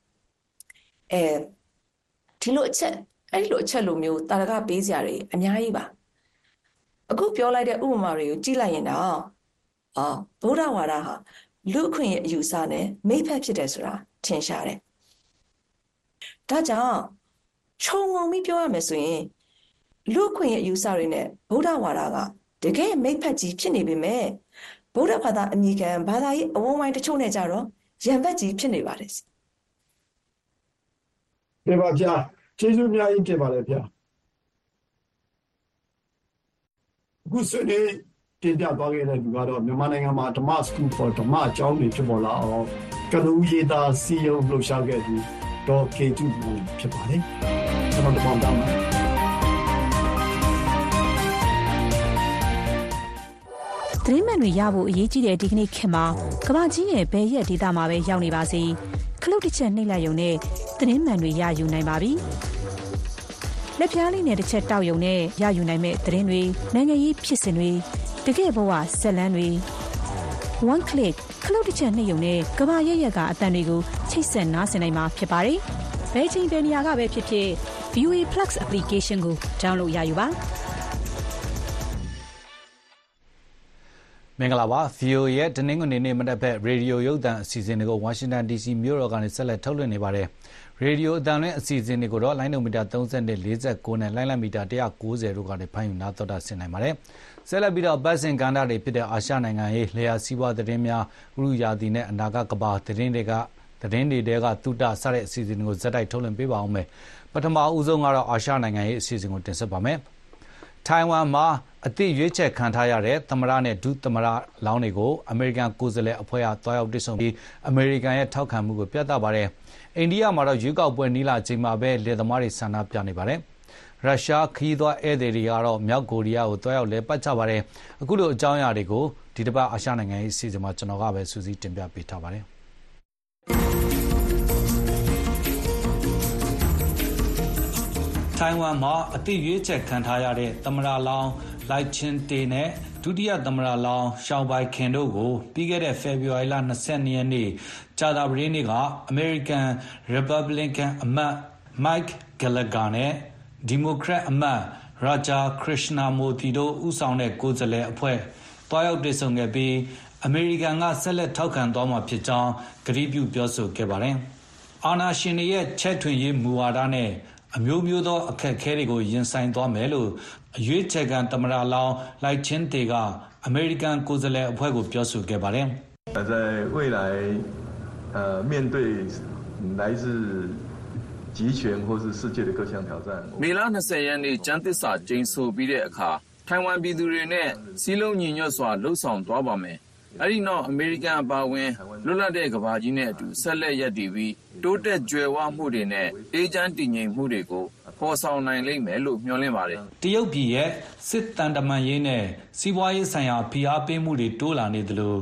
အဲဒီလိုအချက် အဲ့ဒီလိုအချက်လိုမျိုးတာရကပေးစရာတွေအများကြီးပါအခုပြောလိုက်တဲ့ဥပမာတွေကိုကြည့်လိုက်ရင်တော့အော်ဗုဒ္ဓဝါဒဟာလူအခွင့်ရဲ့အယူဆနဲ့မိဖက်ဖြစ်တယ်ဆိုတာထင်ရှားတယ်ဒါကြောင့်ခြုံငုံပြီးပြောရမယ်ဆိုရင်လူ့အခွင့်အရေးအယူဆတွေနဲ့ဗုဒ္ဓဝါဒကတကယ်မိတ်ဖက်ကြီးဖြစ်နေပေမဲ့ဗုဒ္ဓဘာသာအမိခံဘာသာရေးအဝန်းဝိုင်းတချို့နဲ့ကြတော့ရံဘက်ကြီးဖြစ်နေပါတယ်ပြပါဗျာ ကျေးဇူးအများကြီးတင်ပါတယ်ဗျာအခုဆွေးနွေးတင်ပြသွားခဲ့တဲ့လူကတော့မြန်မာနိုင်ငံမှာဓမ္မစကူဖော်ဓမ္မအကြောင်းတွေဖြစ်ပေါ်လာအောင်ကလူရေးသားစီယုံလှူရှားခဲ့သူဒေါ်ကေတူဘူဖြစ်ပါတယ်ကျွန်တော်တို့တောင်းပါသတင်းမှန်တွေရဖို့အရေးကြီးတဲ့ဒီကနေ့ခေတ်မှာကမ္ဘာကြီးရဲ့ဘယ်ရက်ဒေတာမှာပဲရောက်နေပါစေ ခလုတ်တစ်ချက်နှိပ်လိုက်ရုံနဲ့သတင်းမှန်တွေရယူနိုင်ပါပြီလက်ပြားလေးနဲ့တစ်ချက်တောက်ရုံနဲ့ရယူနိုင်မဲ့သတင်းတွေနိုင်ငံရေးဖြစ်စဉ်တွေတကယ့်ဘဝဆက်လန်းတွေ one click ခလုတ်တစ်ချက်နှိပ်ရုံနဲ့ကမ္ဘာရဲ့ရက်ကအတန်တွေကိုချိတ်ဆက်နားဆင်နိုင်မှာဖြစ်ပါတယ်ဘယ်ချိန်ဘယ်နေရာကပဲဖြစ်ဖြစ် VOA Plus application ကို download ရယူပါ မင်္ဂလာပါ VOA ရဲ့တနင်္ဂနွေနေ့မနက်ဘက်ရေဒီယိုရုပ်သံအစီအစဉ်တွေကိုဝါရှင်တန် DC မြို့တော်ကနေဆက်လက်ထုတ်လွှင့်နေပါတယ်ရေဒီယိုအသံလွှင့်အစီအစဉ်တွေကိုတော့လိုင်းနိုမီတာ30နဲ့49နဲ့လိုင်းလမီတာ190တို့ကနေဖမ်းယူနားတော်တာဆင်နိုင်ပါတယ်ဆက်လက်ပြီးတော့ပတ်စင်ကန္တာတွေဖြစ်တဲ့အာရှနိုင်ငံရေးလျှာစီးပွားသတင်းများဥရုယာတီနဲ့အနာဂတ်ကဘာသတင်းတွေကသတင်းတွေတဲကတုတဆတဲ့အစီအစဉ်ကိုဇက်တိုက်ထုတ်လွှင့်ပေးပါအောင်မယ်ပထမဦးဆုံးကတော့အာရှနိုင်ငံရေးအစီအစဉ်ကိုတင်ဆက်ပါမယ်ထိုင်ဝမ်မှာ အသည့်ရွေးချယ်ခံထားရတဲ့ သမရနဲ့ ဒုသမရလောင်းတွေကို အမေရိကန်ကိုယ်စားလှယ်အဖွဲ့ကတွားရောက်တွေ့ဆုံပြီး အမေရိကန်ရဲ့ ထောက်ခံမှုကို ပြသပါတယ်။အိန္ဒိယမှာတော့ ရွေးကောက်ပွဲနီးလာချိန်မှာပဲ လယ်သမားတွေ ဆန္ဒပြနေပါတယ်။ရုရှားခီးသွွားဧည့်သည်တွေကတော့ မြောက်ကိုရီးယားကိုတွားရောက်လဲပတ်ကြပါတယ်။အခုလို အကြောင်းအရာတွေကို ဒီတစ်ပတ် အာရှနိုင်ငံရေးအစီအစဉ်မှာ ကျွန်တော်ကပဲစူးစီးတင်ပြပေးထားပါတယ်။ ထိုင်ဝမ်မှာ အသည့်ရွေးချယ်ခံထားရတဲ့ သမရလောင်းလိုက်ချင်းတေနဲ့ ဒုတိယသမရလောင်းရှောင်းပိုင်ခင်တို့ကို ပြီးခဲ့တဲ့ ဖေဖော်ဝါရီလ22ရက်နေ့ ကြာသပတေးနေ့က အမေရိကန် ရီပတ်ဘလစ်ကန်အမတ်မိုက်ဂလဂါနဲ့ ဒီမိုကရက်အမတ်ရာဂျာခရစ်နာမိုတီတို့ဦးဆောင်တဲ့ ကိုယ်စားလှယ်အဖွဲ့တွားရောက်တွေ့ဆုံခဲ့ပြီး အမေရိကန်က ဆက်လက်ထောက်ခံသွားမှာဖြစ်ကြောင်း ကတိပြုပြောဆိုခဲ့ပါတယ်။အာနာရှင်ရဲ့ ချက်ထွင်ရေးမူဝါဒနဲ့ အမျိုးမျိုးသော အခက်အခဲတွေကို ရင်ဆိုင်သွားမယ်လို့ အရွေးချယ်ခံ သမ္မတလောင်း Lai Ching-te က အမေရိကန်ကိုယ်စားလှယ်အဖွဲ့ကို ပြောဆိုခဲ့ပါတယ်။"မေလ ၂၀ ရက်နေ့ ကျမ်းသစ္စာကျိန်ဆိုပြီးတဲ့အခါ ထိုင်ဝမ်ပြည်သူတွေနဲ့ စည်းလုံးညီညွတ်စွာ လုပ်ဆောင်သွားပါမယ် အဲဒီနောက် အမေရိကန်အပါအဝင် လွတ်လပ်တဲ့ကမ္ဘာကြီးနဲ့အတူ ဆက်လက်ရပ်တည်ပြီး တိုးတက်ကြွယ်ဝမှုတွေနဲ့ အေးချမ်းတည်ငြိမ်မှုတွေကို ဖော်ဆောင်နိုင်လိမ့်မယ်လို့ မျှော်လင့်ပါတယ်။တရုတ်ပြည်ရဲ့ စစ်တန်တမန်ရေးနဲ့ စီးပွားရေးဆိုင်ရာ ဖိအားပေးမှုတွေ တိုးလာနေသလို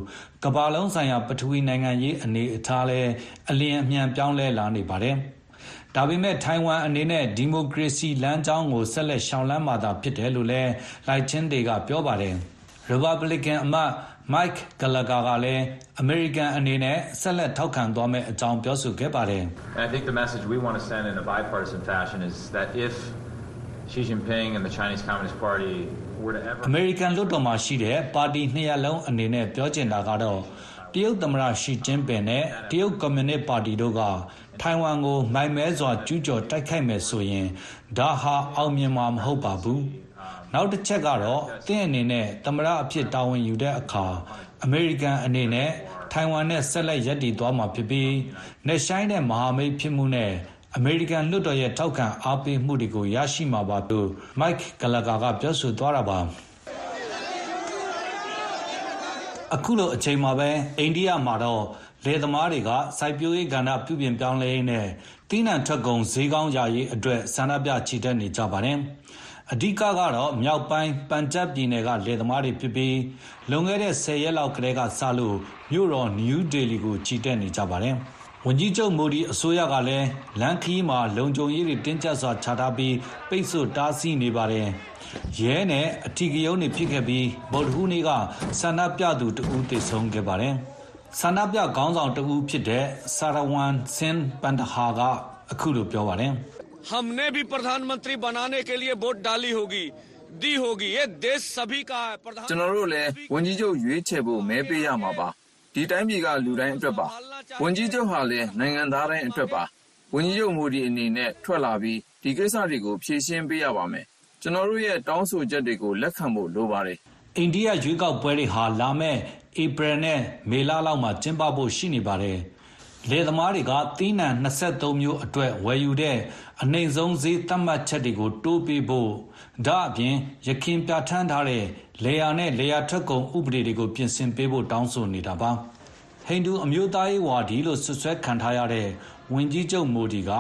ကမ္ဘာလုံးဆိုင်ရာ ပထဝီနိုင်ငံရေးအနေအထားလည်း အလျင်အမြန် ပြောင်းလဲလာနေပါတယ်။ဒါပေမဲ့ ထိုင်ဝမ်အနေနဲ့ ဒီမိုကရေစီလမ်းကြောင်းကို ဆက်လက်ရှောင်လန်းမှာသာ ဖြစ်တယ်လို့လည်း လိုက်ချင်းတွေက ပြောပါတယ်။ Republican အမတ် Mike Gallagher ကလည်း အမေရိကန်အနေနဲ့ ဆက်လက်ထောက်ခံသွားမယ့်အကြောင်း ပြောဆိုခဲ့ပါတယ်။ And I think the message we want to send in a bipartisan fashion is that if Xi Jinping and the Chinese Communist Party were to ever အမေရိကန်လွှတ်တော်မှာရှိတဲ့ ပါတီနှစ်ရပ်လုံးအနေနဲ့ ပြောချင်တာကတော့ တရုတ်သမ္မတ ရှီကျင်းပင်နဲ့ တရုတ်ကွန်မြူနစ်ပါတီတို့က ထိုင်ဝမ်ကို မိုင်မဲစွာ ကျူးကျော်တိုက်ခိုက်မယ်ဆိုရင် ဒါဟာ အောင်မြင်မှာမဟုတ်ပါဘူး။ နောက်တစ်ချက်ကတော့ သင်အနေနဲ့ သမ္မတအဖြစ်တာဝန်ယူတဲ့အခါ အမေရိကန်အနေနဲ့ ထိုင်ဝမ်နဲ့ ဆက်လက်ရပ်တည်သွားမှာဖြစ်ပြီးနေဆိုင်တဲ့မဟာမိတ်ဖြစ်မှုနဲ့ အမေရိကန်လွှတ်တော်ရဲ့ ထောက်ခံအားပေးမှုတွေကို ရရှိမှာပါလို့ Mike Gallagher ကပြောဆိုသွားတာပါ အခုလိုအချိန်မှာပဲ အိန္ဒိယမှာတော့ လယ်သမားတွေက စိုက်ပျိုးရေးကဏ္ဍပြုပြင်ပြောင်းလဲရေးနဲ့တိနံထွက်ကုန်ဈေးကောင်းရရေးအတွက် ဆန္ဒပြချီတက်နေကြပါတယ် အဓိကကတော့ မြောက်ပိုင်း ပန်ဂျပ်ပြည်နယ်က လယ်သမားတွေဖြစ်ပြီး လွန်ခဲ့တဲ့10ရက်လောက်ကတည်းကစလို့ မြို့တော် နယူးဒေလီကို ချီတက်နေကြပါတယ်။ဝန်ကြီးချုပ် မိုဒီအစိုးရကလည်း လမ်းခရီးမှာ လုံခြုံရေးတွေ တင်းကျပ်စွာချထားပြီး ပိတ်ဆို့တားဆီးနေပါတယ်။ရဲနဲ့အထီကရုံးတွေဖြစ်ခဲ့ပြီး ဗုဒ္ဓဟူးနေ့က ဆန္ဒပြသူတဦး သေဆုံးခဲ့ပါတယ်။ဆန္ဒပြခေါင်းဆောင်တဦးဖြစ်တဲ့ဆာရဝန်စင်ပန်ဒဟာကအခုလို ပြောပါတယ်။ हमने भी प्रधानमंत्री बनाने के लिए वोट डाली होगी दी होगी ये देश सभी का है ကျွန်တော်တို့လည်းဝန်ကြီးချုပ်ရွေးချယ်ဖို့မဲပေးရမှာပါဒီတိုင်းပြည်ကလူတိုင်းအတွက်ပါဝန်ကြီးချုပ်ဟာလည်းနိုင်ငံသားတိုင်းအတွက်ပါ ဝန်ကြီးချုပ်မိုဒီအနေနဲ့ထွက်လာပြီးဒီကိစ္စတွေကိုဖြေရှင်းပေးရပါမယ်။ကျွန်တော်တို့ရဲ့တောင်းဆိုချက်တွေကိုလက်ခံဖို့လိုပါတယ်။အိန္ဒိယရွေးကောက်ပွဲတွေဟာလာမယ့်ဧပြီနဲ့မေလလောက်မှာကျင်းပဖို့ရှိနေပါတယ်။ လယ်သမားတွေက သီးနှံ23မျိုးအတွက် ဝယ်ယူတဲ့ အနှိမ်ဆုံးဈေး သတ်မှတ်ချက်တွေကို တိုးပေးဖို့ ဒါအပြင်ရခင်ပြဋ္ဌာန်းထားတဲ့လေယာနဲ့လေယာထွက်ကုန် ဥပဒေတွေကို ပြင်ဆင်ပေးဖို့ တောင်းဆိုနေတာပါ ဟိန္ဒူအမျိုးသားရေးဝါဒီလို့ဆွဆွဲခံထားရတဲ့ ဝန်ကြီးချုပ် မိုဒီက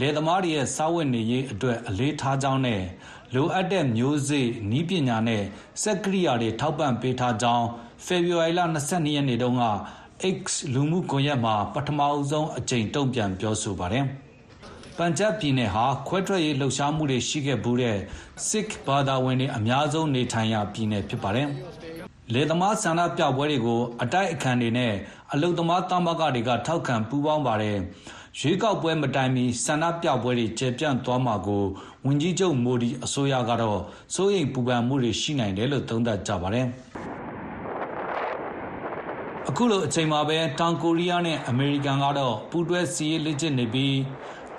လယ်သမားတွေရဲ့ စားဝတ်နေရေးအတွက် အလေးထားကြောင်းနဲ့ လိုအပ်တဲ့ မျိုးစေ့နီးပညာနဲ့ စက်ကိရိယာတွေ ထောက်ပံ့ပေးထားကြောင်း ဖေဖော်ဝါရီလ22ရက်နေ့တုန်းက X လူမှုကွန်ရက်မှာ ပထမအဆုံးအကြိမ် တုံ့ပြန်ပြောဆိုပါတယ်။ပန်ဂျပ်ပြည်နယ်ဟာ ခွဲထွက်ရေးလှုပ်ရှားမှုတွေရှိခဲ့ဘူးတဲ့ Sikh ဘာသာဝင်တွေအများဆုံးနေထိုင်ရာပြည်နယ်ဖြစ်ပါတယ်။လေသမားဆန္ဒပြပွဲတွေကို အတိုက်အခံတွေနဲ့ အလုသမားသမဂ္ဂတွေက ထောက်ခံပူးပေါင်းပါတယ်။ရွေးကောက်ပွဲမတိုင်မီ ဆန္ဒပြပွဲတွေ ကျေပြန့်သွားမှာကို ဝန်ကြီးချုပ်မိုဒီအစိုးရကတော့ စိုးရိမ်ပူပန်မှုတွေရှိနိုင်တယ်လို့ သုံးသပ်ကြပါတယ်။ အခုလိုအချိန်မှာပဲတောင်ကိုရီးယားနဲ့အမေရိကန်ကတော့ပူးတွဲစီးရေးလက်ကျင့်နေပြီး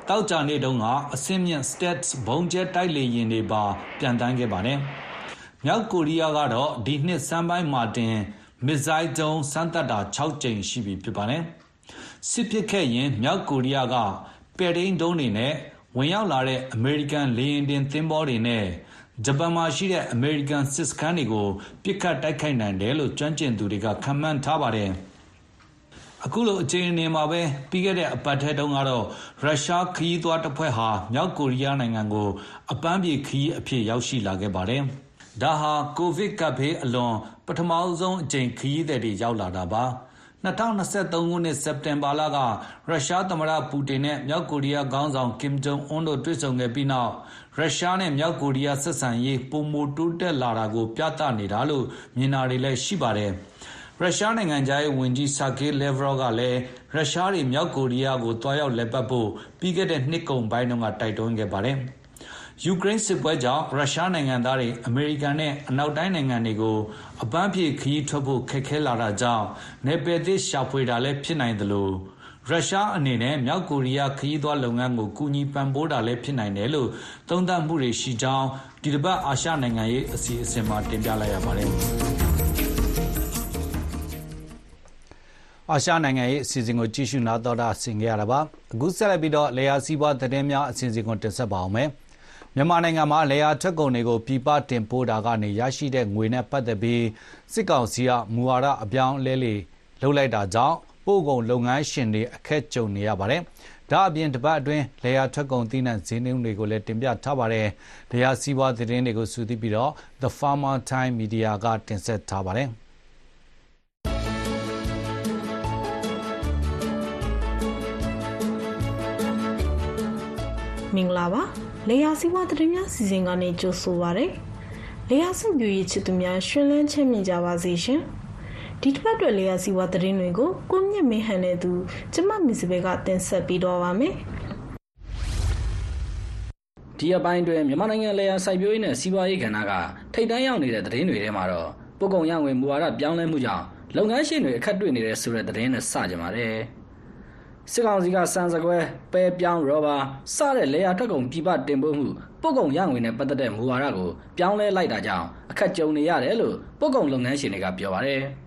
တောက်ကြနေ့တုန်းကအစင်းမြင့် Stats ဘုံကျဲတိုက်လေရင်တွေပါပြန်တန်းခဲ့ပါတယ်။မြောက်ကိုရီးယားကတော့ဒီနှစ်စမ်းပိုင်းမှာတင်မစ်ဇိုင်းဒုံးစမ်းသပ်တာ6ကြိမ်ရှိပြီဖြစ်ပါတယ်။စစ်ပစ်ခဲ့ရင်မြောက်ကိုရီးယားကပဲ့ထိန်းဒုံးတွေနဲ့ဝင်ရောက်လာတဲ့အမေရိကန်လေယာဉ်တင်သင်္ဘောတွေနဲ့ ဂျပန်မှာရှိတဲ့ အမေရိကန်စစ်စခန်းတွေကို ပစ်ခတ်တိုက်ခိုက်နိုင်တယ်လို့ ကျွမ်းကျင်သူတွေက ခန့်မှန်းထားပါတယ်။အခုလိုအခြေအနေမှာပဲ ပြီးခဲ့တဲ့အပတ်ထဲတုန်းကတော့ ရုရှားခရီးသွားတစ်ဖွဲ့ဟာ မြောက်ကိုရီးယားနိုင်ငံကို အပန်းဖြေခရီးအဖြစ် ရောက်ရှိလာခဲ့ပါတယ်။ဒါဟာ ကိုဗစ်ကပ်ဘေးအလွန် ပထမဆုံးအကြိမ် ခရီးသည်တွေ ရောက်လာတာပါ။2023ခုနှစ် စက်တင်ဘာလက ရုရှားသမ္မတပူတင်နဲ့ မြောက်ကိုရီးယားခေါင်းဆောင် ကင်ဂျုံအွန်းတို့ တွေ့ဆုံခဲ့ပြီးနောက် ရုရှားနဲ့ မြောက်ကိုရီးယား ဆက်ဆံရေး ပိုမိုတိုးတက်လာတာကို ပြသနေတာလို့ မြင်တာတွေလည်း ရှိပါတယ်။ရုရှားနိုင်ငံခြားရေးဝန်ကြီးဆာဂေးလက်ဗရော့ကလည်း ရုရှားတွေ မြောက်ကိုရီးယားကို သွားရောက်လည်ပတ်ဖို့ ပြီးခဲ့တဲ့ နှစ်ကုန်ပိုင်းတုန်းက တိုက်တွန်းခဲ့ပါတယ်။ယူကရိန်းစစ်ပွဲကြောင့် ရုရှားနိုင်ငံသားတွေ အမေရိကန်နဲ့ အနောက်တိုင်းနိုင်ငံတွေကို အပန်းဖြေခရီးထွက်ဖို့ ခက်ခဲလာတာကြောင့် နယ်ပယ်သစ်ရှာဖွေတာလည်း ဖြစ်နိုင်သလို ရုရှားအနေနဲ့ မြောက်ကိုရီးယား ခရီးသွားလုပ်ငန်းကို ကူညီပံ့ပိုးတာလည်း ဖြစ်နိုင်တယ်လို့ သုံးသပ်မှုတွေရှိကြောင်း ဒီတစ်ပတ် အာရှနိုင်ငံရေး အစီအစဉ်မှာ တင်ပြလိုက်ရပါတယ်။အာရှနိုင်ငံရေး အစီအစဉ်ကို ကြည့်ရှုနားတော်တာဆင်ကြရတာပါ အခုဆက်လက်ပြီးတော့လေယာစီးပွား သတင်းများ အစီအစဉ်ကို တင်ဆက်ပါအောင်မယ် မြန်မာနိုင်ငံမှာလေယာထွက်ကုန်တွေကို ပြပတင်ပို့တာကနေ ရရှိတဲ့ငွေနဲ့ ပတ်သက်ပြီး စစ်ကောင်စီက မူဝါဒအပြောင်းလဲလေလှုပ်လိုက်တာကြောင့် ပို့ကုန်လုပ်ငန်းရှင်တွေအခက်ကြုံနေရပါတယ်ဒါအပြင်တပတ်အတွင်းလေယာထွက်ကုန်သီးနှံဈေးနှုန်းတွေကိုလည်းတင်ပြထားပါတယ်။လေယာစီးပွားသတင်းတွေကိုစုစည်းပြီးတော့ The Farmer Time Media ကတင်ဆက်ထားပါတယ်။မင်္ဂလာပါလေယာစီဝါသတင်းများစီစဉ်ကနေကြိုဆိုပါရစေလေယာစုပြည့်ချစ်သူများရှင်လန်းချမ်းမြေကြပါစေရှင် ဒီတစ်ပတ်အတွက်လေယာစီဝါသတင်းတွေကိုကိုမြင့်မင်းဟန်တဲ့သူကျမမစ္စဘေကတင်ဆက်ပေးတော့ပါမယ်ဒီအပိုင်းတွင်မြန်မာနိုင်ငံလေယာစိုက်ပျိုးရေးနဲ့စီးပွားရေးကဏ္ဍကထိပ်တန်းရောက်နေတဲ့သတင်းတွေထဲမှာတော့ပုဂ္ဂုံရငွေမူဝါဒပြောင်းလဲမှုကြောင့်လုပ်ငန်းရှင်တွေအခက်တွေ့နေတဲ့ဆိုတဲ့သတင်းနဲ့စကြပါတယ်။စစ်ကောင်စီကစံစကွဲပဲပြောင်းရောဘာစတဲ့လေယာထွက်ကုန်ပြပတင်ပို့မှုပုတ်ကုံရငွေနဲ့ပတ်သက်တဲ့မူဝါဒကိုပြောင်းလဲလိုက်တာကြောင့်အခက်ကြုံနေရတယ်လို့ပုတ်ကုံလုပ်ငန်းရှင်တွေကပြောပါတယ်။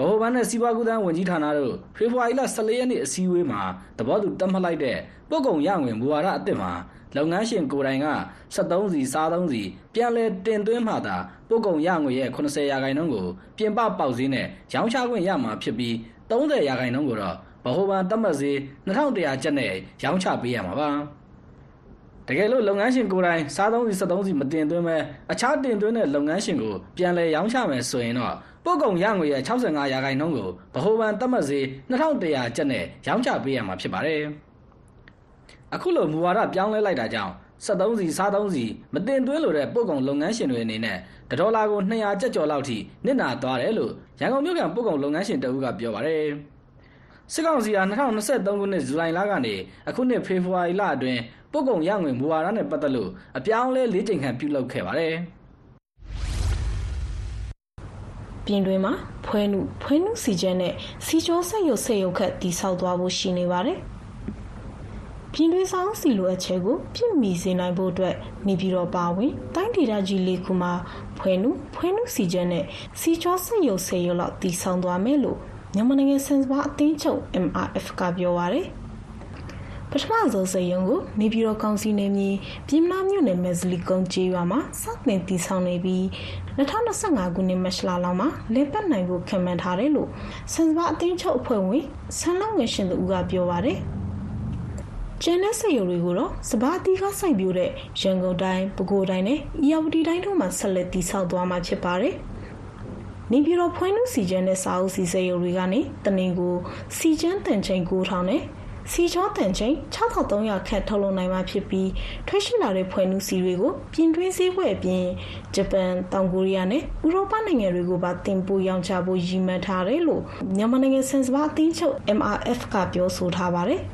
ဗဟိုဘဏ်နဲ့စီးပွားကူးသန်းဝန်ကြီးဌာနတို့ဖေဖော်ဝါရီလ14ရက်နေ့အစည်းအဝေးမှာသဘောတူတတ်မှတ်လိုက်တဲ့ပုတ်ကုံရငွေမူဝါဒအသစ်မှာလုပ်ငန်းရှင်ကိုယ်တိုင်က73စီစားသုံးစီပြန်လဲတင်သွင်းမှသာပုတ်ကုံရငွေရဲ့80ရာခိုင်နှုန်းကိုပြင်ပပေါက်ဈေးနဲ့ရောင်းချခွင့်ရမှာဖြစ်ပြီး30ရာခိုင်နှုန်းကိုတော့ဗဟိုဘဏ်သတ်မှတ်ဈေး2100ကျပ်နဲ့ရောင်းချပေးရမှာပါတကယ်လို့လုပ်ငန်းရှင်ကိုယ်တိုင်စားသုံးစီ73စီမတင်သွင်းမဲ့အခြားတင်သွင်းတဲ့လုပ်ငန်းရှင်ကိုပြန်လည်ရောင်းချမယ်ဆိုရင်တော့ ပို့ကုန်ရငွေရဲ့65ရာခိုင်နှုန်းကိုဗဟိုဘဏ်သတ်မှတ်ဈေး2100ကျပ်နဲ့ရောင်းချပေးရမှာဖြစ်ပါတယ်အခုလိုမူဝါဒပြောင်းလဲလိုက်တာကြောင့်73စီစားသုံးစီမတင်သွင်းလို့တဲ့ပို့ကုန်လုပ်ငန်းရှင်တွေအနေနဲ့ဒေါ်လာကို200ကျပ်ကျော်လောက်ထိနစ်နာသွားတယ်လို့ရန်ကုန်မြို့ကပို့ကုန်လုပ်ငန်းရှင်တအုပ်ကပြောပါတယ်စစ်ကောင်စီဟာ2023ခုနှစ်ဇူလိုင်လကနေအခုနှစ်ဖေဖော်ဝါရီလအတွင်းပုတ်ကုံရငွေမူဝါဒနဲ့ပတ်သက်လို့အပြောင်းလဲလေးချိန်ခန့်ပြုလုပ်ခဲ့ပါတယ်။ ပြင်တွင်မှာဖွဲနုဖွဲနုစီကျဲနဲ့စီကျော်ဆက်ရုပ်ဆက်ရုပ်ခတ်တိဆောက်သွားဖို့ရှိနေပါတယ်။ပြည်တွင်းဆောင်စီလိုအပ်ချက်ကိုပြည့်မီစေနိုင်ဖို့အတွက်နေပြည်တော်ပါဝင်တိုင်းဒေသကြီးလေးခုမှာဖွယ်နုဖွယ်နုစီကျန်းနဲ့စီချောစက်ရုပ်ဆေးရုံလောက်တည်ဆောင်သွားမယ်လို့မြန်မာနိုင်ငံစံစပါအသင်းချုပ် MRF ကပြောပါရယ် ပထမဆုံးစရုံကိုနေပြည်တော်ကောင်စီနယ်မြေပြည်မနာမြို့နယ်မဲဇလီကုန်းကျေးရွာမှာစတင်တည်ဆောင်နေပြီး2025ခုနှစ်မတ်လလောက်မှာလေပတ်နိုင်ဖို့ခံမှန်းထားတယ်လို့စံစပါအသင်းချုပ်အဖွဲ့ဝင်ဆန်းလောင်ငယ်ရှင်သူကပြောပါရယ်ကျန်တဲ့စက်ရုံတွေကိုတော့စပါးအသီးကစိုက်ပျိုးတဲ့ရန်ကုန်တိုင်းပဲခူးတိုင်းနဲ့အီယာဝတီတိုင်းတို့မှာဆက်လက်တည်ဆောက်သွားမှာဖြစ်ပါတယ်။နေပြည်တော်ဖွင့်လူစီကျန်းတဲ့စာအုပ်စီစက်ရုံတွေကနေတနင်္ဂနွေစီကျန်းတန်ချိန်9000နဲ့ စီချောတန်ချိန်6300ခန့်ထုတ်လုပ်နိုင်မှာဖြစ်ပြီးထွက်ရှိလာတဲ့ဖွင့်လူစီတွေကိုပြင်တွင်းစည်းဝယ်ပြင်ဂျပန်တောင်ကိုရီးယားနဲ့ဥရောပနိုင်ငံတွေကိုပါတင်ပို့ရောင်းချဖို့ရည်မှန်းထားတယ်လို့မြန်မာနိုင်ငံစင်စပါအသင်းချုပ် MRF ကပြောဆိုထားပါတယ်။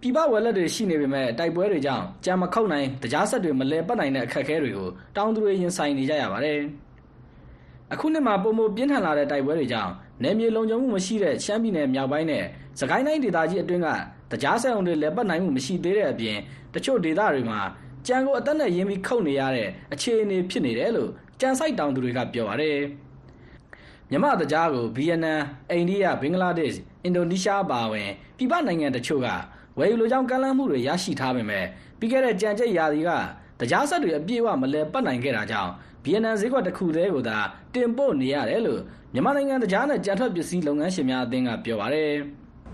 ပြည်ပဝယ်လက်တွေရှိနေပေမဲ့တိုက်ပွဲတွေကြောင့်ကြံမခောက်နိုင်တရားဆက်တွေမလဲပတ်နိုင်တဲ့အခက်အခဲတွေကိုတောင်သူတွေရင်ဆိုင်နေကြရပါတယ်။အခုနှစ်မှာပုံမပြင်းထန်လာတဲ့တိုက်ပွဲတွေကြောင့် နယ်မြေလုံခြုံမှုမရှိတဲ့ရှမ်းပြည်နယ်မြောက်ပိုင်းနဲ့စကိုင်းတိုင်းဒေသကြီးအတွင်းကတရားဆက်အောင်တွေလဲပတ်နိုင်မှုမရှိသေးတဲ့အပြင်တချို့ဒေသတွေမှာကြံကိုအသက်နဲ့ရင်းပြီးခုတ်နေရတဲ့အခြေအနေဖြစ်နေတယ်လို့ကြံဆိုင်တောင်သူတွေကပြောပါတယ်။မြမတရားကိုဗီယက်နမ်အိန္ဒိယဘင်္ဂလားဒေ့ရှ်အင်ဒိုနီးရှားပါဝင်ပြည်ပနိုင်ငံတချို့ကဝယ်ယူလိုကြောင်းကမ်းလှမ်းမှုတွေရရှိထားပေမဲ့ပြီးခဲ့တဲ့ကြံကြိတ်ရာသီကတရားဆက်တွေအပြည့်အဝမလဲပတ်နိုင်ခဲ့တာကြောင့် ဗီယက်နမ်ဈေးကွက်တစ်ခုတည်းကိုသာတင်ပို့နေရတယ်လို့မြန်မာနိုင်ငံတရားနဲ့ကြံထွက်ပစ္စည်းလုပ်ငန်းရှင်များအသင်းကပြောပါတယ်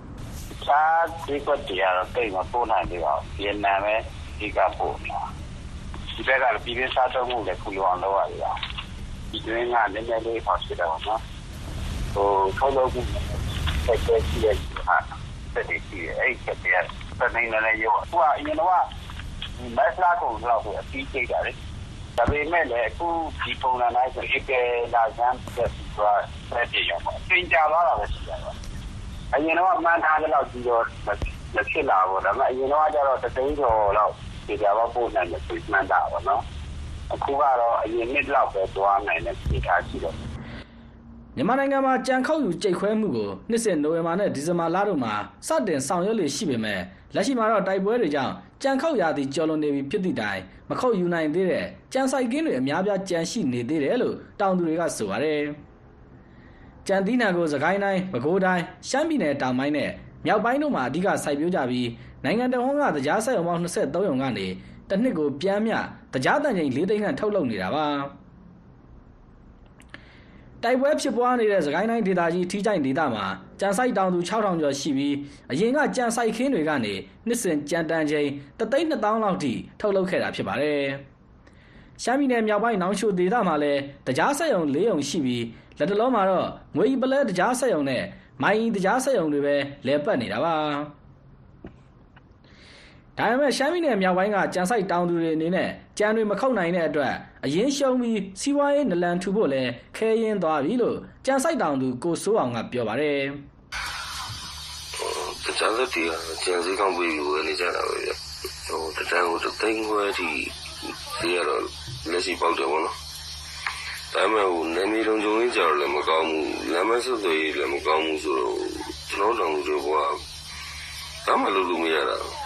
။စားဈေးကွက်တွေကတော့တိတ်မပို့နိုင်သေးပါဘူး။ဗီယက်နမ်ပဲဒီကပို့နေတာ။ဒီဘက်ကပြည်ပစားတော့မှုလည်းခုလောအောင်လုပ်ရတယ်။ဒီတွင်းကလည်းနည်းနည်းလေးပေါ့ဖြစ်တယ်ပေါ့နော်။ဟိုထုတ်လုပ်မှုဆက်ဆက်ရှိတဲ့ဟာဆက်တွေရှိတယ်အဲ့ဒီချက်တွေကစနေနေ့လည်းရောအခုကအရင်တော့မက်လာကိုတော့အပြီးကြိတ်တာလေ ဒါပေမဲ့လည်း အခု ဒီပုံစံတိုင်းဆို ဧပြီလဆန်းသက်သွားဆက်ပြရောပေါ့သင်ကြသွားတာပဲ ရှိတယ်ပေါ့အရင်တော့မှန်းထားတဲ့လောက်ကြီးတော့ မဖြစ်လာဘူးဒါပေမဲ့အရင်တော့ကျတော့ တသိန်းကျော်လောက်ဒီကြပါပို့နိုင်တယ်ဆိုမှန်းတာပေါ့နော် အခုကတော့ အရင်နှစ်လောက်ပဲ သွားနိုင်တဲ့ အနေအထားရှိတော့မြန်မာနိုင်ငံမှာ ကြံခောက်ယူ ကြိတ်ခွဲမှုကို နှစ်စဉ် နိုဝင်ဘာနဲ့ ဒီဇင်ဘာလတို့မှာ စတင်ဆောင်ရွက်လေရှိပေမဲ့ လက်ရှိမှာတော့တိုက်ပွဲတွေကြောင့်ကြံခောက်ရာသီကျော်လွန်နေပြီဖြစ်သည့်တိုင်မခောက်ယူနိုင်သေးတဲ့ကြံဆိုင်ကင်းတွေအများပြားကြံရှိနေသေးတယ်လို့တောင်သူတွေကဆိုပါတယ်။ကြံသီးနှံကိုစကိုင်းတိုင်းပဲခူးတိုင်းရှမ်းပြည်နယ်တောင်ပိုင်းနဲ့မြောက်ပိုင်းတို့မှာအဓိကစိုက်ပျိုးကြပြီးနိုင်ငံတော်ကတရားဆက်ရုံပေါင်း23ရုံကနေတစ်နှစ်ကိုပြန်မြတရားတန်ချိန်၄သိန်းခန့်ထုတ်လုပ်နေတာပါ။တိုက်ပွဲဖြစ်ပွားနေတဲ့စကိုင်းတိုင်းဒေသကြီးထီးချိုင်ဒေသမှာ ကြံဆိုင်တောင်သူ6000ကျော်ရှိပြီးအရင်ကကြံဆိုင်ခင်းတွေကနေနှစ်စဉ်ကြံတန်ချိန်3,000လောက်ထိထုတ်လုပ်ခဲ့တာဖြစ်ပါတယ်။ရှမ်းပြည်နယ်မြောက်ပိုင်းနောင်ချိုဒေသမှာလည်းတရားဆက်ရုံ၄ရုံရှိပြီးလက်တလုံးမှာတော့ငွေပလဲတရားဆက်ရုံနဲ့မိုင်းတရားဆက်ရုံတွေပဲလဲပတ်နေတာပါ။ ဒါပေမဲ့ရှမ်းပြည်နယ်မြောက်ပိုင်းကကြံဆိုင်တောင်သူတွေအနေနဲ့ကြံတွေမခုတ်နိုင်တဲ့အတွက်အရင်ရှုံးပြီးစီးပွားရေးနလန်ထူဖို့လည်းခဲရင်သွားပြီလို့ကြံဆိုင်တောင်သူကိုစိုးအောင်ကပြောပါတယ်။ကြံစက်တီကကြံစည်ကောင်းပြီးဝယ်နေကြတာပဲဗျ။ဟိုတတန်းကိုသိန်းခွဲထိဒီကတော့လက်ရှိပေါက်တယ်ဗောနော်။ဒါပေမဲ့ဟိုနေမီလုံးကြုံရင်းကြတော့လည်းမကောင်းဘူး။လမ်းမဆွတ်သွေးလည်းမကောင်းဘူးဆိုတော့ကျွန်တော်တောင်တို့ကဘာမှလုပ်လို့မရတာ။အ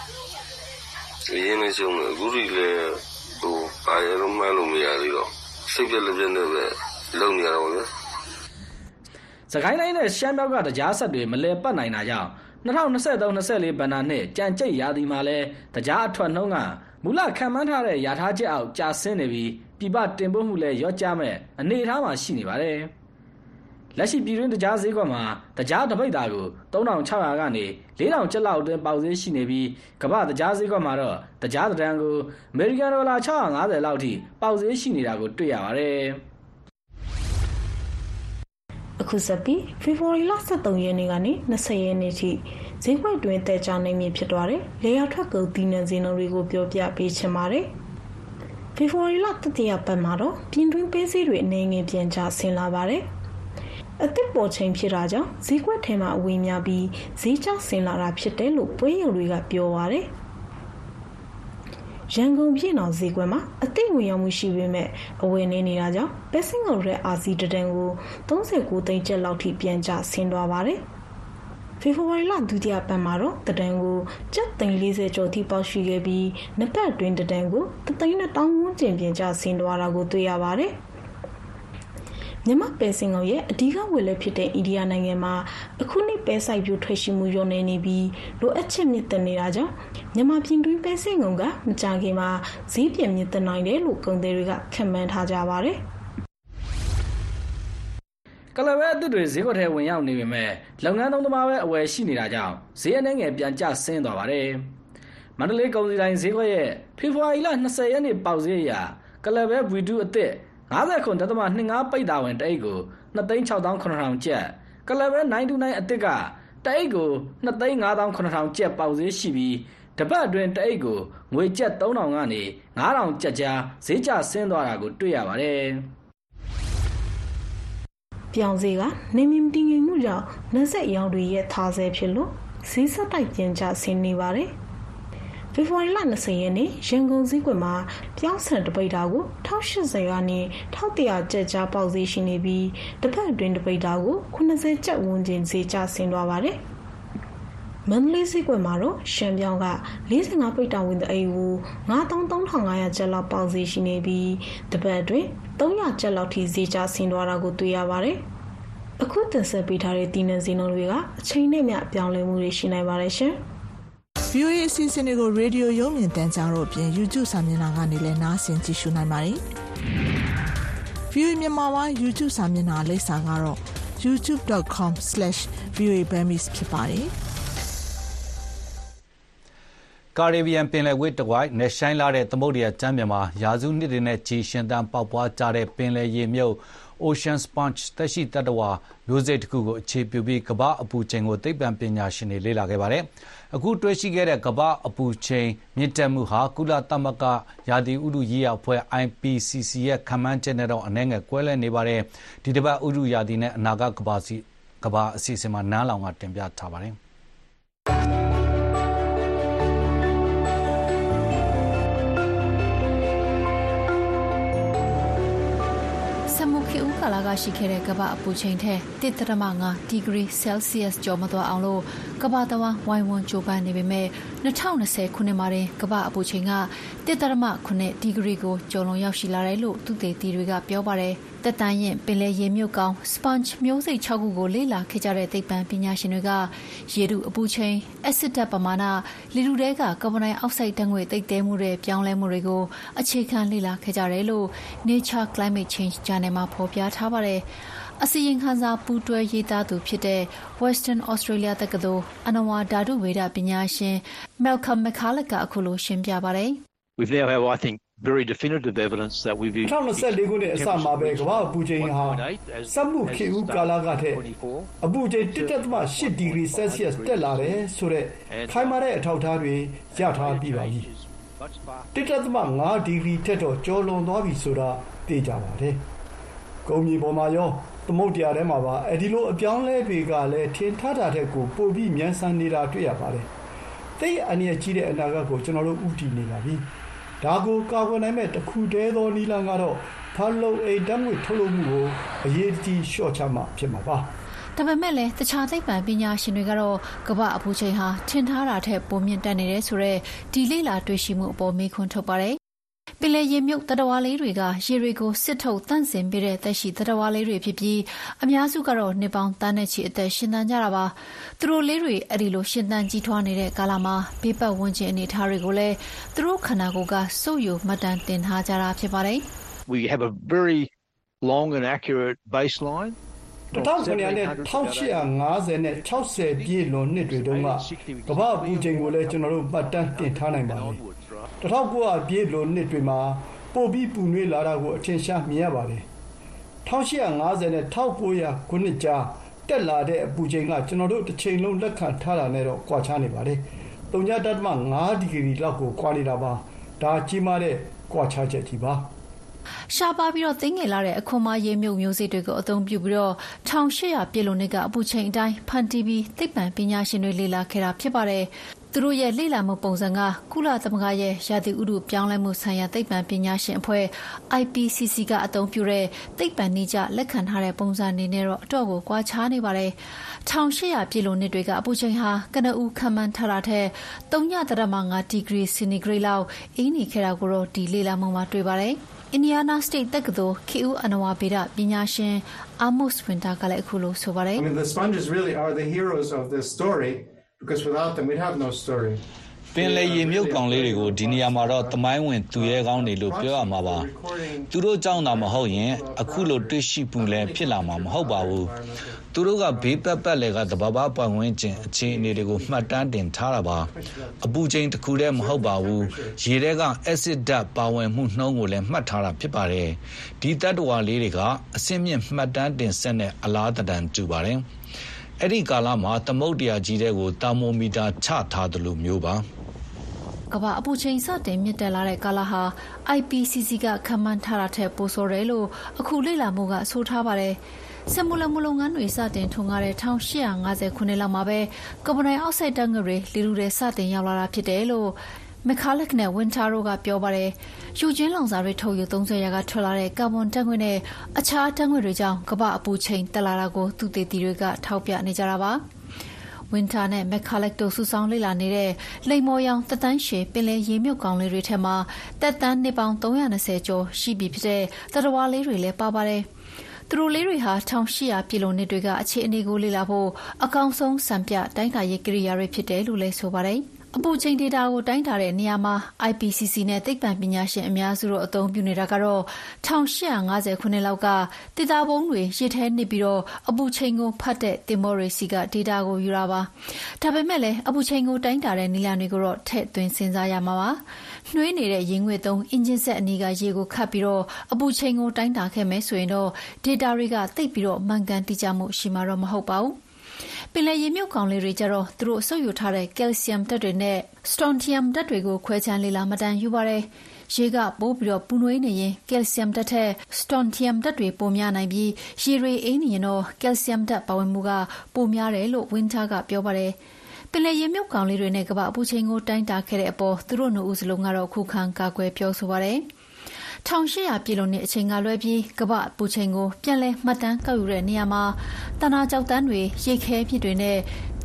ရင်လည်းရှုံးတယ်အခုထိလည်းဟိုပါရတော့မှလို့မရသေးတော့စိတ်ပြက်လက်ပြက်နဲ့ပဲလုံနေရတော့ဗျာစကိုင်းတိုင်းနဲ့ရှမ်းမြောက်ကတရားဆက်တွေမလဲပတ်နိုင်တာကြောင့်2023-24ဘဏ္ဍာနှစ်ကြံကြိတ်ရာသီမှာလဲတရားအထွက်နှုန်းကမူလခံမှန်းထားတဲ့ရာထားချက်အောက်ကျဆင်းနေပြီးပြပတင်ပို့မှုလည်းရော့ကျမဲ့အနေအထားမှာရှိနေပါတယ်။ လက်ရှိပြည်တွင်းတရားဈေးကွက်မှာတရားတပိတ်သားကို3600ကနေ4000ကျပ်လောက်အတွင်းပေါက်ဈေးရှိနေပြီးကမ္ဘာတရားဈေးကွက်မှာတော့တရားတန်းကိုအမေရိကန်ဒေါ်လာ650လောက်ထိပေါက်ဈေးရှိနေတာကိုတွေ့ရပါတယ်အခုစပီဖေဖော်ဝါရီလ23ရက်နေ့ကနေ20ရက်နေ့ထိဈေးကွက်တွင်တဲချနိုင်မည်ဖြစ်သွားတယ်။လေယာထွက်ကုန်ဒီနံဈေးနှုန်းတွေကိုပြောပြပေးချင်ပါတယ်။ဖေဖော်ဝါရီလတတိယပတ်မှာတော့ပြင်တွင်းပေးစည်းတွေအနေငယ်ပြန်ကျဆင်းလာပါတယ်။ အသစ်ပေါ်ချိန်ဖြစ်တာကြောင့်ဈေးကွက်ထဲမှာအဝေးများပြီးဈေးကျဆင်းလာတာဖြစ်တယ်လို့ပွဲရုံတွေကပြောပါတယ်ရန်ကုန်ပြည်တော်ဈေးကွက်မှာအသိဝင်ရောက်မှုရှိပေမဲ့အဝယ်နေနေတာကြောင့်ပဲစင်ကုန်ရဲ့အာစီတတန်ကို39သိန်းကျပ်လောက်ထိပြန်ကျဆင်းသွားပါတယ်ဖေဖော်ဝါရီလဒုတိယပတ်မှာတော့တဒန်ကိုကျပ်သိန်း40ကျော်ထိပေါက်ရှိခဲ့ပြီးနှစ်ပတ်အတွင်းတဒန်ကိုတသိန်းနဲ့တောင်းဝန်းကျင်ပြင်ကျဆင်းသွားတာကိုတွေ့ရပါတယ် မြန်မာပဲစင်ကောင်ရဲ့အဓိကဝယ်လက်ဖြစ်တဲ့အိန္ဒိယနိုင်ငံမှာအခုနှစ်ပဲစိုက်ပျိုးထွက်ရှိမှုညွန်နေနေပြီးလိုအပ်ချက်မြင့်တက်နေတာကြောင့်မြန်မာပြည်တွင်းပဲစင်ကောင်ကမကြခင်မှာဈေးပြမြင့်တက်နိုင်တယ်လို့ကုန်သည်တွေကခန့်မှန်းထားကြပါတယ်။ကလဘဲအသစ်တွေဈေးကွက်ထဲဝင်ရောက်နေပေမဲ့လုပ်ငန်းသုံးသမားပဲအဝယ်ရှိနေတာကြောင့်ဈေးအနှဲငယ်ပြန်ကျဆင်းသွားပါတယ်။မန္တလေးကုန်စည်တိုင်းဈေးကွက်ရဲ့ဖေဖော်ဝါရီလ20ရက်နေ့ပေါက်ဈေးအရကလဘဲဗီဒူအသစ် 59.25ပိတ်တာဝင်တအိတ်ကို2,6,900ကျပ်ကလဘဲ929အသစ်ကတအိတ်ကို2,5,900ကျပ်ပေါက်ဈေးရှိပြီးတပတ်အတွင်းတအိတ်ကိုငွေကျပ်3,000ကနေ9,000ကျပ်ကြားဈေးကျဆင်းသွားတာကိုတွေ့ရပါတယ်။ပြောင်စေကနေမြင့်တည်ငြိမ်မှုကြောင့်နှဆက်ရောင်တွေရဲ့ထားဆဲဖြစ်လို့ဈေးဆက်တိုက်ပြန်ကျဆင်းနေပါတယ်။ ဖေဖော်ဝါရီလ20ရက်နေ့ရန်ကုန်စည်းကွက်မှာပြောင်းဆန်တပိတ်တာကို1080ကနေ1100ကျပ်ကြားပေါက်ဈေးရှိနေပြီးတစ်ဖက်အတွင်းတပိတ်တာကို90ကျပ်ဝန်းကျင်ဈေးကျဆင်းသွားပါတယ်။မန္တလေးစည်းကွက်မှာတော့ရှမ်းပြောင်းက45ပိတ်တာဝင်တဲ့အိမ်ကို93,500ကျပ်လောက်ပေါက်ဈေးရှိနေပြီးတပတ်အတွင်း300ကျပ်လောက်ထိဈေးကျဆင်းသွားတာကိုတွေ့ရပါတယ်။အခုတင်ဆက်ပေးထားတဲ့တည်နေစည်းနှုန်းတွေကအချိန်နဲ့မျှပြောင်းလဲမှုတွေရှိနိုင်ပါတယ်ရှင်။ VOA အစီအစဉ်တွေကိုရေဒီယိုရုံမြင်တန်းကြားတို့အပြင် YouTube စာမျက်နှာကနေလည်းနားဆင်ကြည့်ရှုနိုင်ပါတယ်။ VOA မြန်မာပိုင်း YouTube စာမျက်နှာလိပ်စာကတော့ youtube.com/voaburmese ဖြစ်ပါတယ်။ Caribbean ပင်လယ်ကွေ့တဝိုက်နဲ့ရှိုင်းလာတဲ့သမုဒ္ဒရာကျမ်းမြေမှာရာစုနှစ်တွေနဲ့ချီရှင်သန်ပေါက်ပွားကြတဲ့ပင်လယ်ရေမြုပ် Ocean Sponge သက်ရှိသတ္တဝါမျိုးစိတ်တစ်ခုကိုအခြေပြုပြီးကမ္ဘာ့အပူချိန်ကိုသိပ္ပံပညာရှင်တွေလေ့လာခဲ့ပါတယ်။ အခုတွေ့ရှိခဲ့တဲ့ ကမ္ဘာ့အပူချိန်မြင့်တက်မှုဟာ ကုလသမဂ္ဂရာသီဥတုရေးရာအဖွဲ့ IPCC ရဲ့ခန့်မှန်းချက်နဲ့တော့ အနည်းငယ်ကွဲလွဲနေပါတယ်။ဒီတစ်ပတ် ဥတုရာသီနဲ့ အနာဂတ်ကမ္ဘာစီကမ္ဘာအစီအစဉ်မှာ နန်းလောင်ကတင်ပြထားပါတယ်။ကာလက ရှိခဲ့တဲ့ကမ္ဘာအပူချိန်ထက်1.5ဒီဂရီဆဲလ်ဆီးယပ်ကျော်မသွားအောင်လို့ကမ္ဘာတဝန်းဝိုင်းဝန်းကြိုးပမ်းနေပေမဲ့2020ခုနှစ်မှာတင်ကမ္ဘာအပူချိန်က1.9ဒီဂရီကိုကျော်လွန်ရောက်ရှိလာတယ်လို့သူတေသီတွေကပြောပါတယ်။တက်တန်းရင်ပင်လယ်ရေမြုပ်ကောင် sponge မျိုးစိတ်6ခုကိုလေ့လာခဲ့ကြတဲ့သိပ္ပံပညာရှင်တွေကရေထုအပူချိန်အက်ဆစ်ဓာတ်ပမာဏလေထုထဲကကာဗွန်ဒိုင်အောက်ဆိုက်ဓာတ်ငွေ့သိပ်သည်းမှုတွေပြောင်းလဲမှုတွေကိုအခြေခံလေ့လာခဲ့ကြတယ်လို့ Nature Climate Change ဂျာနယ်မှာဖော်ပြထားပါတယ်။အစီရင်ခံစာပူးတွဲရေးသားသူဖြစ်တဲ့ Western Australia တက္ကသိုလ်အဏဝါဓာတုဗေဒပညာရှင် Malcolm McCulloch ကအခုလိုရှင်းပြပါတယ်။ We've now have I think very definitive evidence that we've 2024ခုနှစ်အစမှာပဲကမ္ဘာအပူချိန်ဟာစက်မှုခေတ်ဦးကာလကထက်အပူချိန်1.8ဒီဂရီဆဲလ်ဆီးယပ်တက်လာတယ်ဆိုတော့ခိုင်မာတဲ့အထောက်အထားတွေရထားပြီးပါပြီ1.5ဒီဂရီထက်တော့ကျော်လွန်သွားပြီဆိုတာသိကြပါတယ် ကုန်းမြေပေါ်မှာရော သမုတ်တရားထဲမှာပါ အဲဒီလို အပြောင်းလဲတွေကလည်း ထင်ထားတာတဲ့ကို ပို့ပြီး မြန်ဆန်နေတာတွေ့ရပါတယ် သိအနည်းကြီးတဲ့အနာဂတ်ကို ကျွန်တော်တို့ဥတည်နေပါပြီ။ဒါကို ကာကွယ်နိုင်မဲ့တခုတည်းသောနည်းလမ်းကတော့ဖာလုံအိတ်တမ်းငွေထုတ်လုပ်မှုကို အရေးကြီး လျှော့ချမှ ဖြစ်မှာပါ ဒါပေမဲ့လည်း တခြားသိပ္ပံပညာရှင်တွေကတော့ ကမ္ဘာအပူချိန်ဟာ ထင်ထားတာထက် ပိုမြင့်တက်နေတယ်ဆိုတော့ဒီလေလာတွေ့ရှိမှုအပေါ် မေးခွန်းထုတ်ပါတယ် ပင်လယ်ရေမြုပ်တတဝါလေးတွေက ရေတွေကို စစ်ထုတ်တန့်စင်ပေးတဲ့ သက်ရှိတတဝါလေးတွေဖြစ်ပြီး အများစုကတော့ နှစ်ပေါင်းတန်းနဲ့ချီ အသက်ရှင်သန်ကြတာပါ သူတို့လေးတွေ အဲ့ဒီလို ရှင်သန်ကြီးထွားနေတဲ့ကာလမှာ ဘေးပတ်ဝန်းကျင်အနေအထားတွေကိုလည်း သူတို့ခန္ဓာကိုယ်က စုပ်ယူမှတ်တမ်းတင်ထားကြတာဖြစ်ပါတယ် We have a very long and accurate baseline 1900နဲ့1850နဲ့60ပြည့်လွန်နှစ်တွေတုန်းက ကမ္ဘာအပူချိန်ကိုလည်း ကျွန်တော်တို့ မှတ်တမ်းတင်ထားနိုင်ပါတယ် 1900ပြည့်လွန်နှစ်တွေမှာ ပိုပြီး ပူနွေးလာတာကို အထင်ရှား မြင်ရပါတယ်1850နဲ့1900ခုနှစ်ကြား တက်လာတဲ့ အပူချိန်က ကျွန်တော်တို့တစ်ချိန်လုံး လက်ခံထားတာနဲ့တော့ ကွာခြားနေပါတယ်3.5ဒီဂရီလောက်ကို ကွာနေတာပါ ဒါကြီးမားတဲ့ ကွာခြားချက်ကြီးပါ ရှားပါပြီးတော့တင်းငယ်လာတဲ့ အခွန်မရေမြုပ်မျိုးစိတွေကို အသုံးပြုပြီးတော့1800ပြည်လုံးနှစ်က အပူချိန်အတိုင်း ဖန်တီးပြီး သိပ္ပံပညာရှင်တွေ လေ့လာခဲ့တာဖြစ်ပါတယ် သူတို့ရဲ့လေ့လာမှုပုံစံက ကုလသမဂ္ဂရဲ့ ရာသီဥတုပြောင်းလဲမှုဆိုင်ရာ သိပ္ပံပညာရှင်အဖွဲ့ IPCC ကအသုံးပြုတဲ့ သိပ္ပံနည်းကျ လက်ခံထားတဲ့ပုံစံအနေနဲ့တော့ အတော့ကို ကွာခြားနေပါတယ်။1800ပြည့်လိုနှစ်တွေက အပူချိန်ဟာ ကနဦးခံမှန်းထားတာထက်3.5ဒီဂရီ စင်တီဂရိတ်လောက် အေးနေခဲ့တာကိုတော့ ဒီလေ့လာမှုမှာ တွေ့ပါတယ်။အင်ဒီယားနားစတိတ်တက္ကသိုလ် ခေဦးအနဝဗေဒပညာရှင်အာမုစ်ဝင်တာကလည်း အခုလို ဆိုပါတယ်။ I mean the sponges really are the heroes of this story because without them we'd have no story. ပင်လေရေမြုပ်ကောင်လေးတွေကို ဒီနေရာမှာတော့ သမိုင်းဝင်သူရဲကောင်းတွေလို့ ပြောရမှာပါ သူတို့ကြောင့်သာမဟုတ်ရင် အခုလိုတွေ့ရှိမှုလည်း ဖြစ်လာမှာမဟုတ်ပါဘူး သူတို့က ဘေးပတ်ပတ်လည်ကတဘာဘာပွင့်ဝင်ခြင်းအခြေအနေတွေကို မှတ်တမ်းတင်ထားတာပါ အပူချိန်တစ်ခုတည်းမဟုတ်ပါဘူး ရေထဲက acid ဓာတ်ပါဝင်မှုနှုန်းကိုလည်း မှတ်ထားတာဖြစ်ပါတယ် ဒီတတ္တဝါလေးတွေကအစင်းမြင့်မှတ်တမ်းတင်ဆက်တဲ့ အလားတတန်တူပါတယ် အဲ့ဒီကာလမှာ သမုတ်တရားကြီးတဲ့ကိုတာမိုမီတာချထားသလိုမျိုးပါ ကမ္ဘာအပူချိန် စတင်မြင့်တက်လာတဲ့ကာလဟာ IPCC က ခန့်မှန်းထားတာထက် ပိုဆိုးတယ်လို့ အခုလေ့လာမှုက ဆိုထားပါတယ်။စက်မှုလက်မှုလုပ်ငန်းတွေ စတင်ထွန်းကားတဲ့1850ခုနှစ်လောက်မှာပဲ ကာဗွန်ဒိုင်အောက်ဆိုက်ဓာတ်ငွေ့တွေ လေထုထဲ စတင်ရောက်လာတာဖြစ်တယ်လို့ မက်ခါလက်နဲ့ဝင်တာရိုကပြောပါတယ်။ယူချင်းလောင်စာတွေထုတ်ယူ30ရာကထွက်လာတဲ့ ကာဗွန်ဓာတ်ငွေ့နဲ့ အခြားဓာတ်ငွေ့တွေကြောင့် ကမ္ဘာအပူချိန်တက်လာတာကိုသူတေသီတွေက ထောက်ပြနေကြတာပါ။ဝင်တာနဲ့မက်ခါလက်တို့ စုဆောင်းလေ့လာနေတဲ့ လိမ်မော်ရောင်သက်တမ်းရှည် ပင်လယ်ရေမြုပ်ကောင်လေးတွေထဲမှာ သက်တမ်းနှစ်ပေါင်း320ကျော်ရှိပြီဖြစ်တဲ့တရဝါလေးတွေလည်းပါပါတယ်။သူတို့လေးတွေဟာ1800ပြည်လုံးနှစ်တွေက အခြေအနေကိုလေ့လာဖို့ အကောင်းဆုံး စံပြတိုင်းတာရေးကိရိယာတွေဖြစ်တယ်လို့လည်းဆိုပါတယ်။ အပူချိန်ဒေတာကိုတိုင်းတာတဲ့နေရာမှာ IPCC နဲ့သိပ္ပံပညာရှင်အများစုတို့အသုံးပြုနေတာကတော့1850ခုနှစ်လောက်ကဒေတာပုံးတွေရစ်ထဲနစ်ပြီးတော့အပူချိန်ကိုဖတ်တဲ့တင်မော်ရီစီက ဒေတာကိုယူတာပါ။ဒါပေမဲ့လည်း အပူချိန်ကိုတိုင်းတာတဲ့နည်းလမ်းတွေကိုတော့ ထည့်သွင်းစဉ်းစားရမှာပါ။နှွေးနေတဲ့ရင်းငွေသုံး အင်ဂျင်ဆက်အနီးက ရေကိုခတ်ပြီးတော့အပူချိန်ကိုတိုင်းတာခဲ့မယ်ဆိုရင်တော့ ဒေတာတွေက သိပ်ပြီးတော့မှန်ကန်တိကျမှုရှိမှာတော့ မဟုတ်ပါဘူး။ ပင်လယ်ရေမြုပ်ကောင်လေးတွေကျတော့သူတို့ဆုပ်ယူထားတဲ့ကယ်လ်ဆီယမ်ဓာတ်တွေနဲ့စတွန်တီယမ်ဓာတ်တွေကိုခွဲခြမ်းလေ့လာမှတ်တမ်းယူပါတယ်။ရေကပိုးပြီးပူနွေးနေရင်ကယ်လ်ဆီယမ်ဓာတ်ထက်စတွန်တီယမ်ဓာတ်တွေပိုများနိုင်ပြီးရေတွေအေးနေရင်တော့ကယ်လ်ဆီယမ်ဓာတ်ပါဝင်မှုကပိုများတယ်လို့ဝင်းတာကပြောပါတယ်။ပင်လယ်ရေမြုပ်ကောင်လေးတွေနဲ့ကမ္ဘာ့အပူချိန်ကိုတိုင်းတာခဲ့တဲ့အပေါ်သူတို့နှစ်ဦးစလုံးကတော့ခုခံကာကွယ်ပြောဆိုပါတယ်။ 1800ပြည်လုံးနှစ်အချိန်ကလွဲပြီး ကမ္ဘာပူချိန်ကို ပြန်လည်မှတ်တမ်းကောက်ယူတဲ့နေရာမှာတနာကြောက်တန်းတွေရိတ်ခဲဖြစ်တွေနဲ့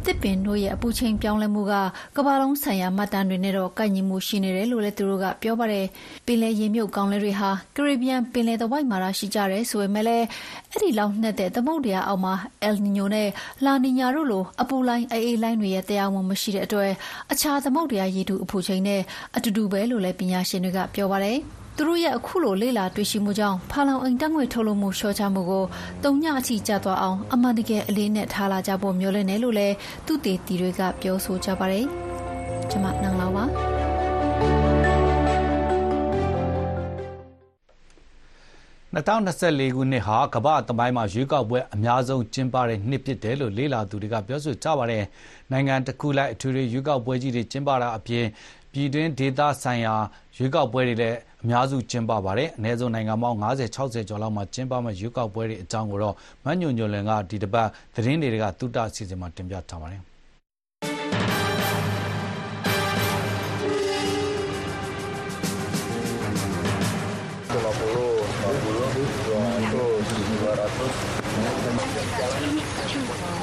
တစ်ပင်တို့ရဲ့ အပူချိန်ပြောင်းလဲမှုက ကမ္ဘာလုံးဆိုင်ရာမှတ်တမ်းတွေနဲ့တော့ ကိုက်ညီမှုရှိနေတယ်လို့လည်း သူတို့ကပြောပါတယ်။ပင်လယ်ရေမြုပ်ကောင်းလေးတွေဟာကရေဘီယန်ပင်လယ်သဝိုက်မှာရှိကြတယ်ဆိုပေမဲ့လည်း အဲ့ဒီလောက်နှက်တဲ့သမုဒ္ဒရာအောက်မှာ အယ်နီညိုနဲ့ လာနီညာတို့လို အပူလိုင်းအေးအေးလိုင်းတွေရဲ့တရားဝင်မရှိတဲ့အတွက် အခြားသမုဒ္ဒရာရေထုအပူချိန်နဲ့ အတူတူပဲလို့လည်း ပညာရှင်တွေကပြောပါတယ်။ သူတို့ရဲ့အခုလိုလေ့လာတွေ့ရှိမှုကြောင့်ဖာလောင်အိမ်တက်ငွေထုတ်လုပ်မှုလျှော့ချမှုကိုတုံညအထိကျသွားအောင်အမှန်တကယ်အလေးနဲ့ထားလာကြဖို့မျှော်လင့်တယ်လို့လည်းသူတေတီတွေကပြောဆိုကြပါတယ်။ကျွန်မနန်းလာပါ2024ခုနှစ်ဟာကမ္ဘာ့သမိုင်းမှာရွေးကောက်ပွဲအများဆုံးကျင်းပတဲ့နှစ်ဖြစ်တယ်လို့လေ့လာသူတွေကပြောဆိုကြပါတယ်။နိုင်ငံတစ်ခုလိုက်အထွေထွေရွေးကောက်ပွဲကြီးတွေကျင်းပတာအပြင် ပြည်တွင်းဒေသဆိုင်ရာ ရွေးကောက်ပွဲတွေလည်း အများစုကျင်းပပါတယ်။အနည်းဆုံး နိုင်ငံပေါင်း50 60ကျော်လောက်မှာ ကျင်းပမယ့် ရွေးကောက်ပွဲတွေအကြောင်းကိုတော့မညွန့်ညွန့်လင်က ဒီတစ်ပတ် သတင်းတွေကတုတအစီအစဉ်မှာ တင်ပြထားပါတယ်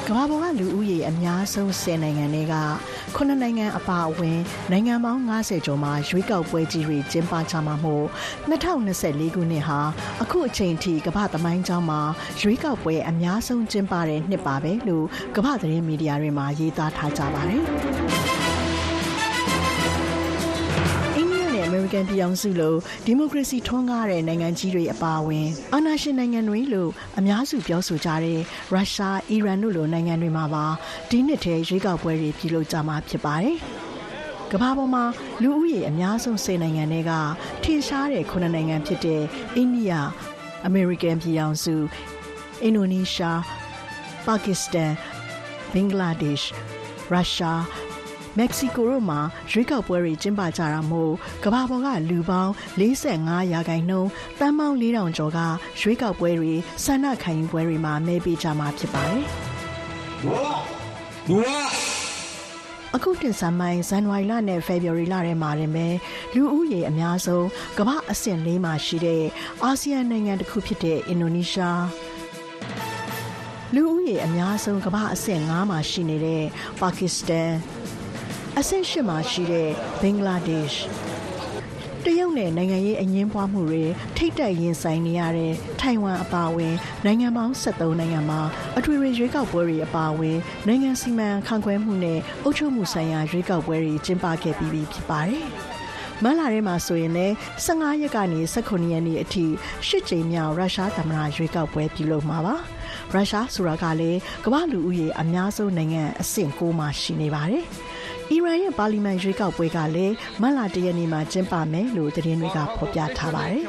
ကမ္ဘာပေါ်ကလူဦးရေအများဆုံး10နိုင်ငံတွေက9နိုင်ငံအပါအဝင်နိုင်ငံပေါင်း90ကျော်မှာရွေးကောက်ပွဲကြီးတွေကျင်းပကြမှာမို့2024ခုနှစ်ဟာအခုအချိန်ထိကမ္ဘာသမိုင်းကြောင်းမှာရွေးကောက်ပွဲအများဆုံးကျင်းပတဲ့နှစ်ပါပဲလို့ကမ္ဘာသတင်းမီဒီယာတွေမှာရေးသားထားကြပါတယ်။ ရိကန်ပြည်အောင်စုလိုဒီမိုကရေစီထွန်းကားတဲ့နိုင်ငံကြီးတွေအပါအဝင်အာဏာရှင်နိုင်ငံတွေလို့အများစုပြောဆိုကြတဲ့ရုရှား၊အီရန်တို့လိုနိုင်ငံတွေမှာပါဒီနှစ်ထဲရွေးကောက်ပွဲတွေပြုလုပ်ကြမှာဖြစ်ပါတယ်။ကမ္ဘာပေါ်မှာလူဦးရေအများဆုံး10နိုင်ငံတွေကထင်ရှားတဲ့9နိုင်ငံဖြစ်တဲ့အိန္ဒိယ၊အမေရိကန်ပြည်အောင်စု၊အင်ဒိုနီးရှား၊ပါကစ္စတန်၊ဘင်္ဂလားဒေ့ရှ်၊ရုရှား မက္ကဆီကိုတို့မှာရွေးကောက်ပွဲတွေကျင်းပကြတာမို့ကမ္ဘာပေါ်ကလူပေါင်း45ရာခိုင်နှုန်းတန်းပေါင်း4000ကျော်ကရွေးကောက်ပွဲတွေဆန္ဒခံယူပွဲတွေမှာမဲပေးကြမှာဖြစ်ပါတယ်။အခုတင်ဆက်မိုင်းဇန်နဝါရီလနဲ့ဖေဖော်ဝါရီလထဲမှာတင်ပဲလူဦးရေအများဆုံးကမ္ဘာအဆင့်၄မှာရှိတဲ့အာဆီယံနိုင်ငံတစ်ခုဖြစ်တဲ့အင်ဒိုနီးရှားလူဦးရေအများဆုံးကမ္ဘာအဆင့်9မှာရှိနေတဲ့ပါကစ္စတန် အဆင့်8မှာရှိတဲ့ဘင်္ဂလားဒေ့ရှ်တရုတ်နဲ့နိုင်ငံရေးအငင်းပွားမှုတွေထိတ်တိုက်ရင်ဆိုင်နေရတဲ့ထိုင်ဝမ်အပါအဝင်နိုင်ငံပေါင်း73နိုင်ငံမှာအထွေထွေရွေးကောက်ပွဲတွေအပါအဝင်နိုင်ငံစီမံခန့်ခွဲမှုနဲ့အုပ်ချုပ်မှုဆိုင်ရာရွေးကောက်ပွဲတွေကျင်းပခဲ့ပြီးပြီဖြစ်ပါတယ်။မလာထဲမှာဆိုရင်လည်း15ရက်ကနေ18ရက်နေ့အထိရှစ်ကြိမ်မြောက်ရုရှားသမ္မတရွေးကောက်ပွဲပြုလုပ်မှာပါ။ရုရှားဆိုတာကလည်းကမ္ဘာလူဦးရေအများဆုံးနိုင်ငံအဆင့်9မှာရှိနေပါတယ်။ အီရန်ရဲ့ပါလီမန်ရွေးကောက်ပွဲကလည်းမတ်လတရက်နေ့မှာကျင်းပမယ်လို့သတင်းတွေကဖော်ပြထားပါတယ်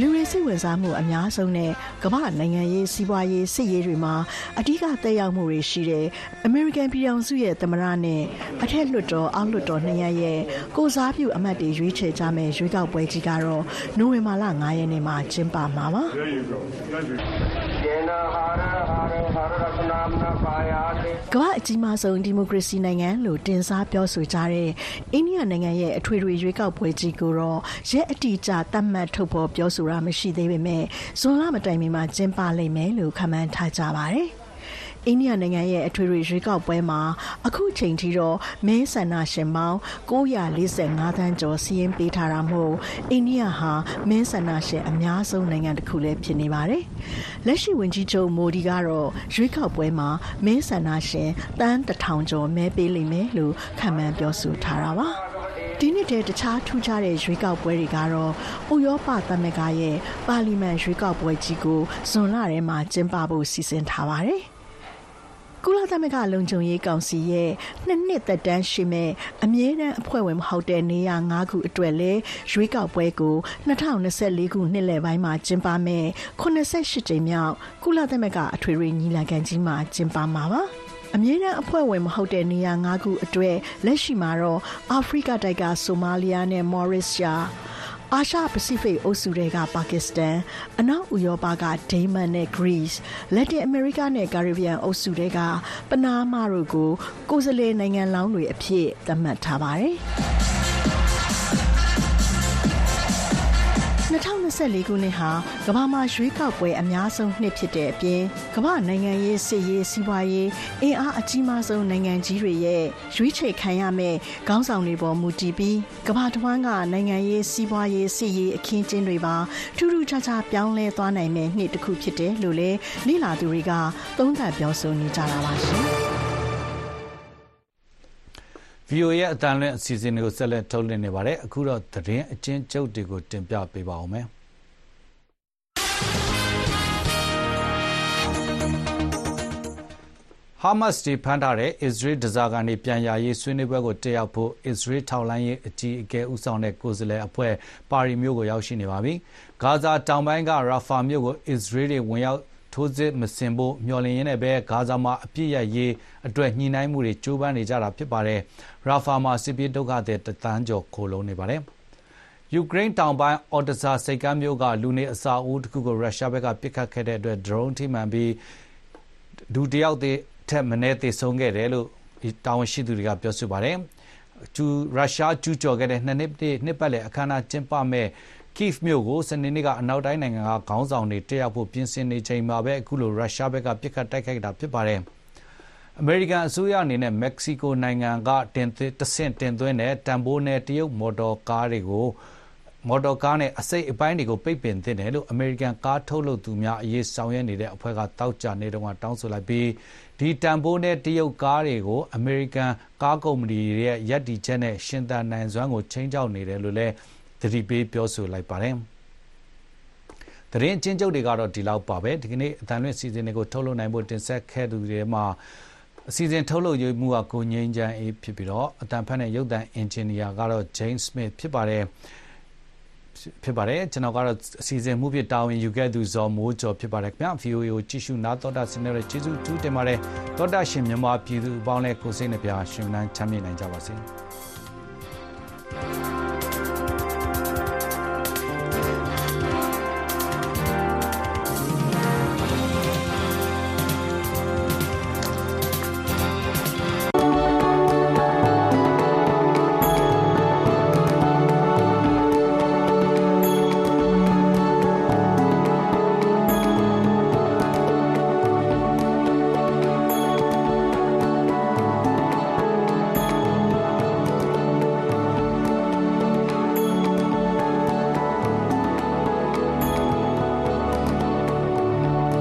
လူတွေစိတ်ဝင်စားမှုအများဆုံးနဲ့ကမ္ဘာနိုင်ငံရေးစီးပွားရေးစစ်ရေးတွေမှာအဓိကသက်ရောက်မှုတွေရှိတဲ့အမေရိကန်ပြည်ထောင်စုရဲ့သမ္မတနဲ့အထက်လွှတ်တော်အောက်လွှတ်တော်နှစ်ရပ်ရဲ့ကိုစားပြုအမတ်တွေရွေးချယ်ကြမယ့်ရွေးကောက်ပွဲကြီးကတော့နိုဝင်ဘာလ9ရက်နေ့မှာကျင်းပမှာပါ ကမ္ဘာအကြီးမားဆုံးဒီမိုကရေစီနိုင်ငံလို့တင်စားပြောဆိုကြတဲ့အိန္ဒိယနိုင်ငံရဲ့အထွေထွေရွေးကောက်ပွဲကြီးကိုတော့ရက်အတိအကျသတ်မှတ်ထုတ်ဖော်ပြောဆိုတာမရှိသေးပေမဲ့ဇွန်လမတိုင်မီမှာကျင်းပလိမ့်မယ်လို့ခန့်မှန်းထားကြပါတယ်။ အိန္ဒိယနိုင်ငံရဲ့အထွေထွေရွေးကောက်ပွဲမှာ အခုချိန်ထိတော့မဲဆန္ဒရှင်ပေါင်း945သန်းကျော်စီးရင်ပေးထားတာမို့အိန္ဒိယဟာမဲဆန္ဒရှင်အများဆုံးနိုင်ငံတစ်ခုလည်းဖြစ်နေပါတယ်။လက်ရှိဝန်ကြီးချုပ်မိုဒီကတော့ရွေးကောက်ပွဲမှာမဲဆန္ဒရှင်တန်းတထောင်ကျော်မဲပေးလိမ့်မယ်လို့ခန့်မှန်းပြောဆိုထားတာပါ။ဒီနှစ်တည်းတခြားထူးခြားတဲ့ရွေးကောက်ပွဲတွေကတော့ဥရောပသမဂ္ဂရဲ့ပါလီမန်ရွေးကောက်ပွဲကြီးကိုဇွန်လထဲမှာကျင်းပဖို့စီစဉ်ထားပါတယ်။ ကုလသမဂ္ဂလုံခြုံရေးကောင်စီရဲ့နှစ်နှစ်သက်တမ်းရှိမဲ့အမြဲတမ်းအဖွဲ့ဝင်မဟုတ်တဲ့နေရာ၅ခုအတွက်လည်းရွေးကောက်ပွဲကို2024ခုနှစ်လယ်ပိုင်းမှာကျင်းပမယ်88ကြိမ်မြောက်ကုလသမဂ္ဂအထွေထွေညီလာခံကြီးမှာကျင်းပမှာပါအမြဲတမ်းအဖွဲ့ဝင်မဟုတ်တဲ့နေရာ၅ခုအတွက်လက်ရှိမှာတော့အာဖရိကတိုက်ကဆိုမာလီယာနဲ့မော်ရစ်ရှာ အာရှပစိဖိတ်အုပ်စုတွေကပါကစ္စတန်အနောက်ဥရောပကဒိမန်နဲ့ဂရိလက်တင်အမေရိကနဲ့ကာရစ်ဘီယန်အုပ်စုတွေကပနားမားတို့ကိုကိုယ်စားလှယ်နိုင်ငံလောင်းတွေအဖြစ်သတ်မှတ်ထားပါတယ်။ 2024ခုနှစ်ဟာကမ္ဘာမှာရွေးကောက်ပွဲအများဆုံးနှစ်ဖြစ်တဲ့အပြင်ကမ္ဘာနိုင်ငံရေးစစ်ရေးစီးပွားရေးအင်အားအကြီးမားဆုံးနိုင်ငံကြီးတွေရဲ့ရွေးချယ်ခံရမယ့်ခေါင်းဆောင်တွေပေါ်မူတည်ပြီးကမ္ဘာတစ်ဝန်းကနိုင်ငံရေးစီးပွားရေးစစ်ရေးအခင်းကျင်းတွေပါထူးထူးခြားခြားပြောင်းလဲသွားနိုင်မယ့်နှစ်တစ်ခုဖြစ်တယ်လို့လည်းလေ့လာသူတွေကသုံးသပ်ပြောဆိုနေကြတာပါရှင်။ VOA ရဲ့အတန်လွင့်အစီအစဉ်တွေကိုဆက်လက်ထုတ်လွှင့်နေပါတယ်အခုတော့သတင်းအချင်းချုပ်တွေကိုတင်ပြပေးပါအောင်မယ်ဟာမတ်စ်တွေဖမ်းထားတဲ့အစ္စရေးဒဇာကန်တွေပြန်ရရေးဆွေးနွေးပွဲကိုတက်ရောက်ဖို့အစ္စရေးထောက်လှမ်းရေးအကြီးအကဲဦးဆောင်တဲ့ကိုယ်စားလှယ်အဖွဲ့ပါရီမြို့ကိုရောက်ရှိနေပါပြီ။ဂါဇာတောင်ပိုင်းကရာဖာမြို့ကိုအစ္စရေးတွေဝင်ရောက် ထိုးစစ်မဆင်ဖို့မျှော်လင့်ရင်းနဲ့ပဲ ဂါဇာမှာအပြစ်ရရေးအတွက် ညှိနှိုင်းမှုတွေကြိုးပမ်းနေကြတာဖြစ်ပါတယ်။ရာဖာမှာ စစ်ပြေးဒုက္ခသည်တသန်းကျော် ခိုလုံနေပါတယ်။ယူကရိန်းတောင်ပိုင်းအော်ဒဇာစိတ်ကမ်းမြို့က လူနေအစာအုပ်တစ်ခုကို ရုရှားဘက်က ပစ်ခတ်ခဲ့တဲ့အတွက် ဒရုန်းထိမှန်ပြီးဒုတယောက်တည်းထက်မနည်း သေဆုံးခဲ့တယ်လို့ တာဝန်ရှိသူတွေက ပြောဆိုပါတယ်။ကျူရုရှားကျူးကျော်ခဲ့တဲ့နှစ်နှစ်နှစ်ပတ်လည်အခမ်းအနားကျင်းပမဲ့ Kiev မြို့ကို စနေနေ့က အနောက်တိုင်းနိုင်ငံက ခေါင်းဆောင်တွေ တက်ရောက်ဖို့ ပြင်ဆင်နေချိန်မှာပဲ အခုလို ရုရှားဘက်ကပြစ်ခတ်တိုက်ခိုက်တာ ဖြစ်ပါတယ်။အမေရိကန်အစိုးရအနေနဲ့ မက္ကဆီကိုနိုင်ငံကတင်တဆင့် တင်သွင်းတဲ့ တန်ဖိုးနဲ့တရုတ်မော်တော်ကားတွေကိုမော်တော်ကားနဲ့ အစိတ်အပိုင်းတွေကို ပိတ်ပင်သင့်တယ်လို့ အမေရိကန်ကားထုတ်လုပ်သူများအရေး ဆောင်ရွက်နေတဲ့အဖွဲ့ကတောက်ကြနေတုန်းက တောင်းဆိုလိုက်ပြီး ဒီတန်ဖိုးနဲ့တရုတ်ကားတွေကို အမေရိကန် ကားကုမ္ပဏီတွေရဲ့ ရပ်တည်ချက်နဲ့ ရှင်သန်နိုင်စွမ်းကိုချိန်ချောက်နေတယ်လို့လည်း သတိပေးပြောဆိုလိုက်ပါတယ်။သတင်းချင်းချုပ်တွေကတော့ဒီလောက်ပါပဲဒီကနေ့အတန်လွင့်စီစဉ်တွေကိုထုတ်လုပ်နိုင်ဖို့တင်ဆက်ခဲ့သူတွေမှာအစီအစဉ်ထုတ်လုပ်ရေးမှုကကိုငိမ့်ချမ်းအေးဖြစ်ပြီးတော့အတန်ဖက်နဲ့ရုပ်သံအင်ဂျင်နီယာကတော့ James Smith ဖြစ်ပါတယ်ဖြစ်ပါတယ်ကျွန်တော်ကတော့အစီအစဉ်မှုဖြစ်တာဝန်ယူခဲ့သူဇော်မိုးကျော်ဖြစ်ပါတယ်ခင်ဗျ VOA ကိုကြည့်ရှုနားတော်တာစနေရဲ့ကျေးဇူးထူးတင်ပါတယ်တော်တာရှင်မြန်မာပြည်သူအပေါင်းလည်းကိုစိတ်နှပြရှင်လန်းချမ်းမြေ့နိုင်ကြပါစေ။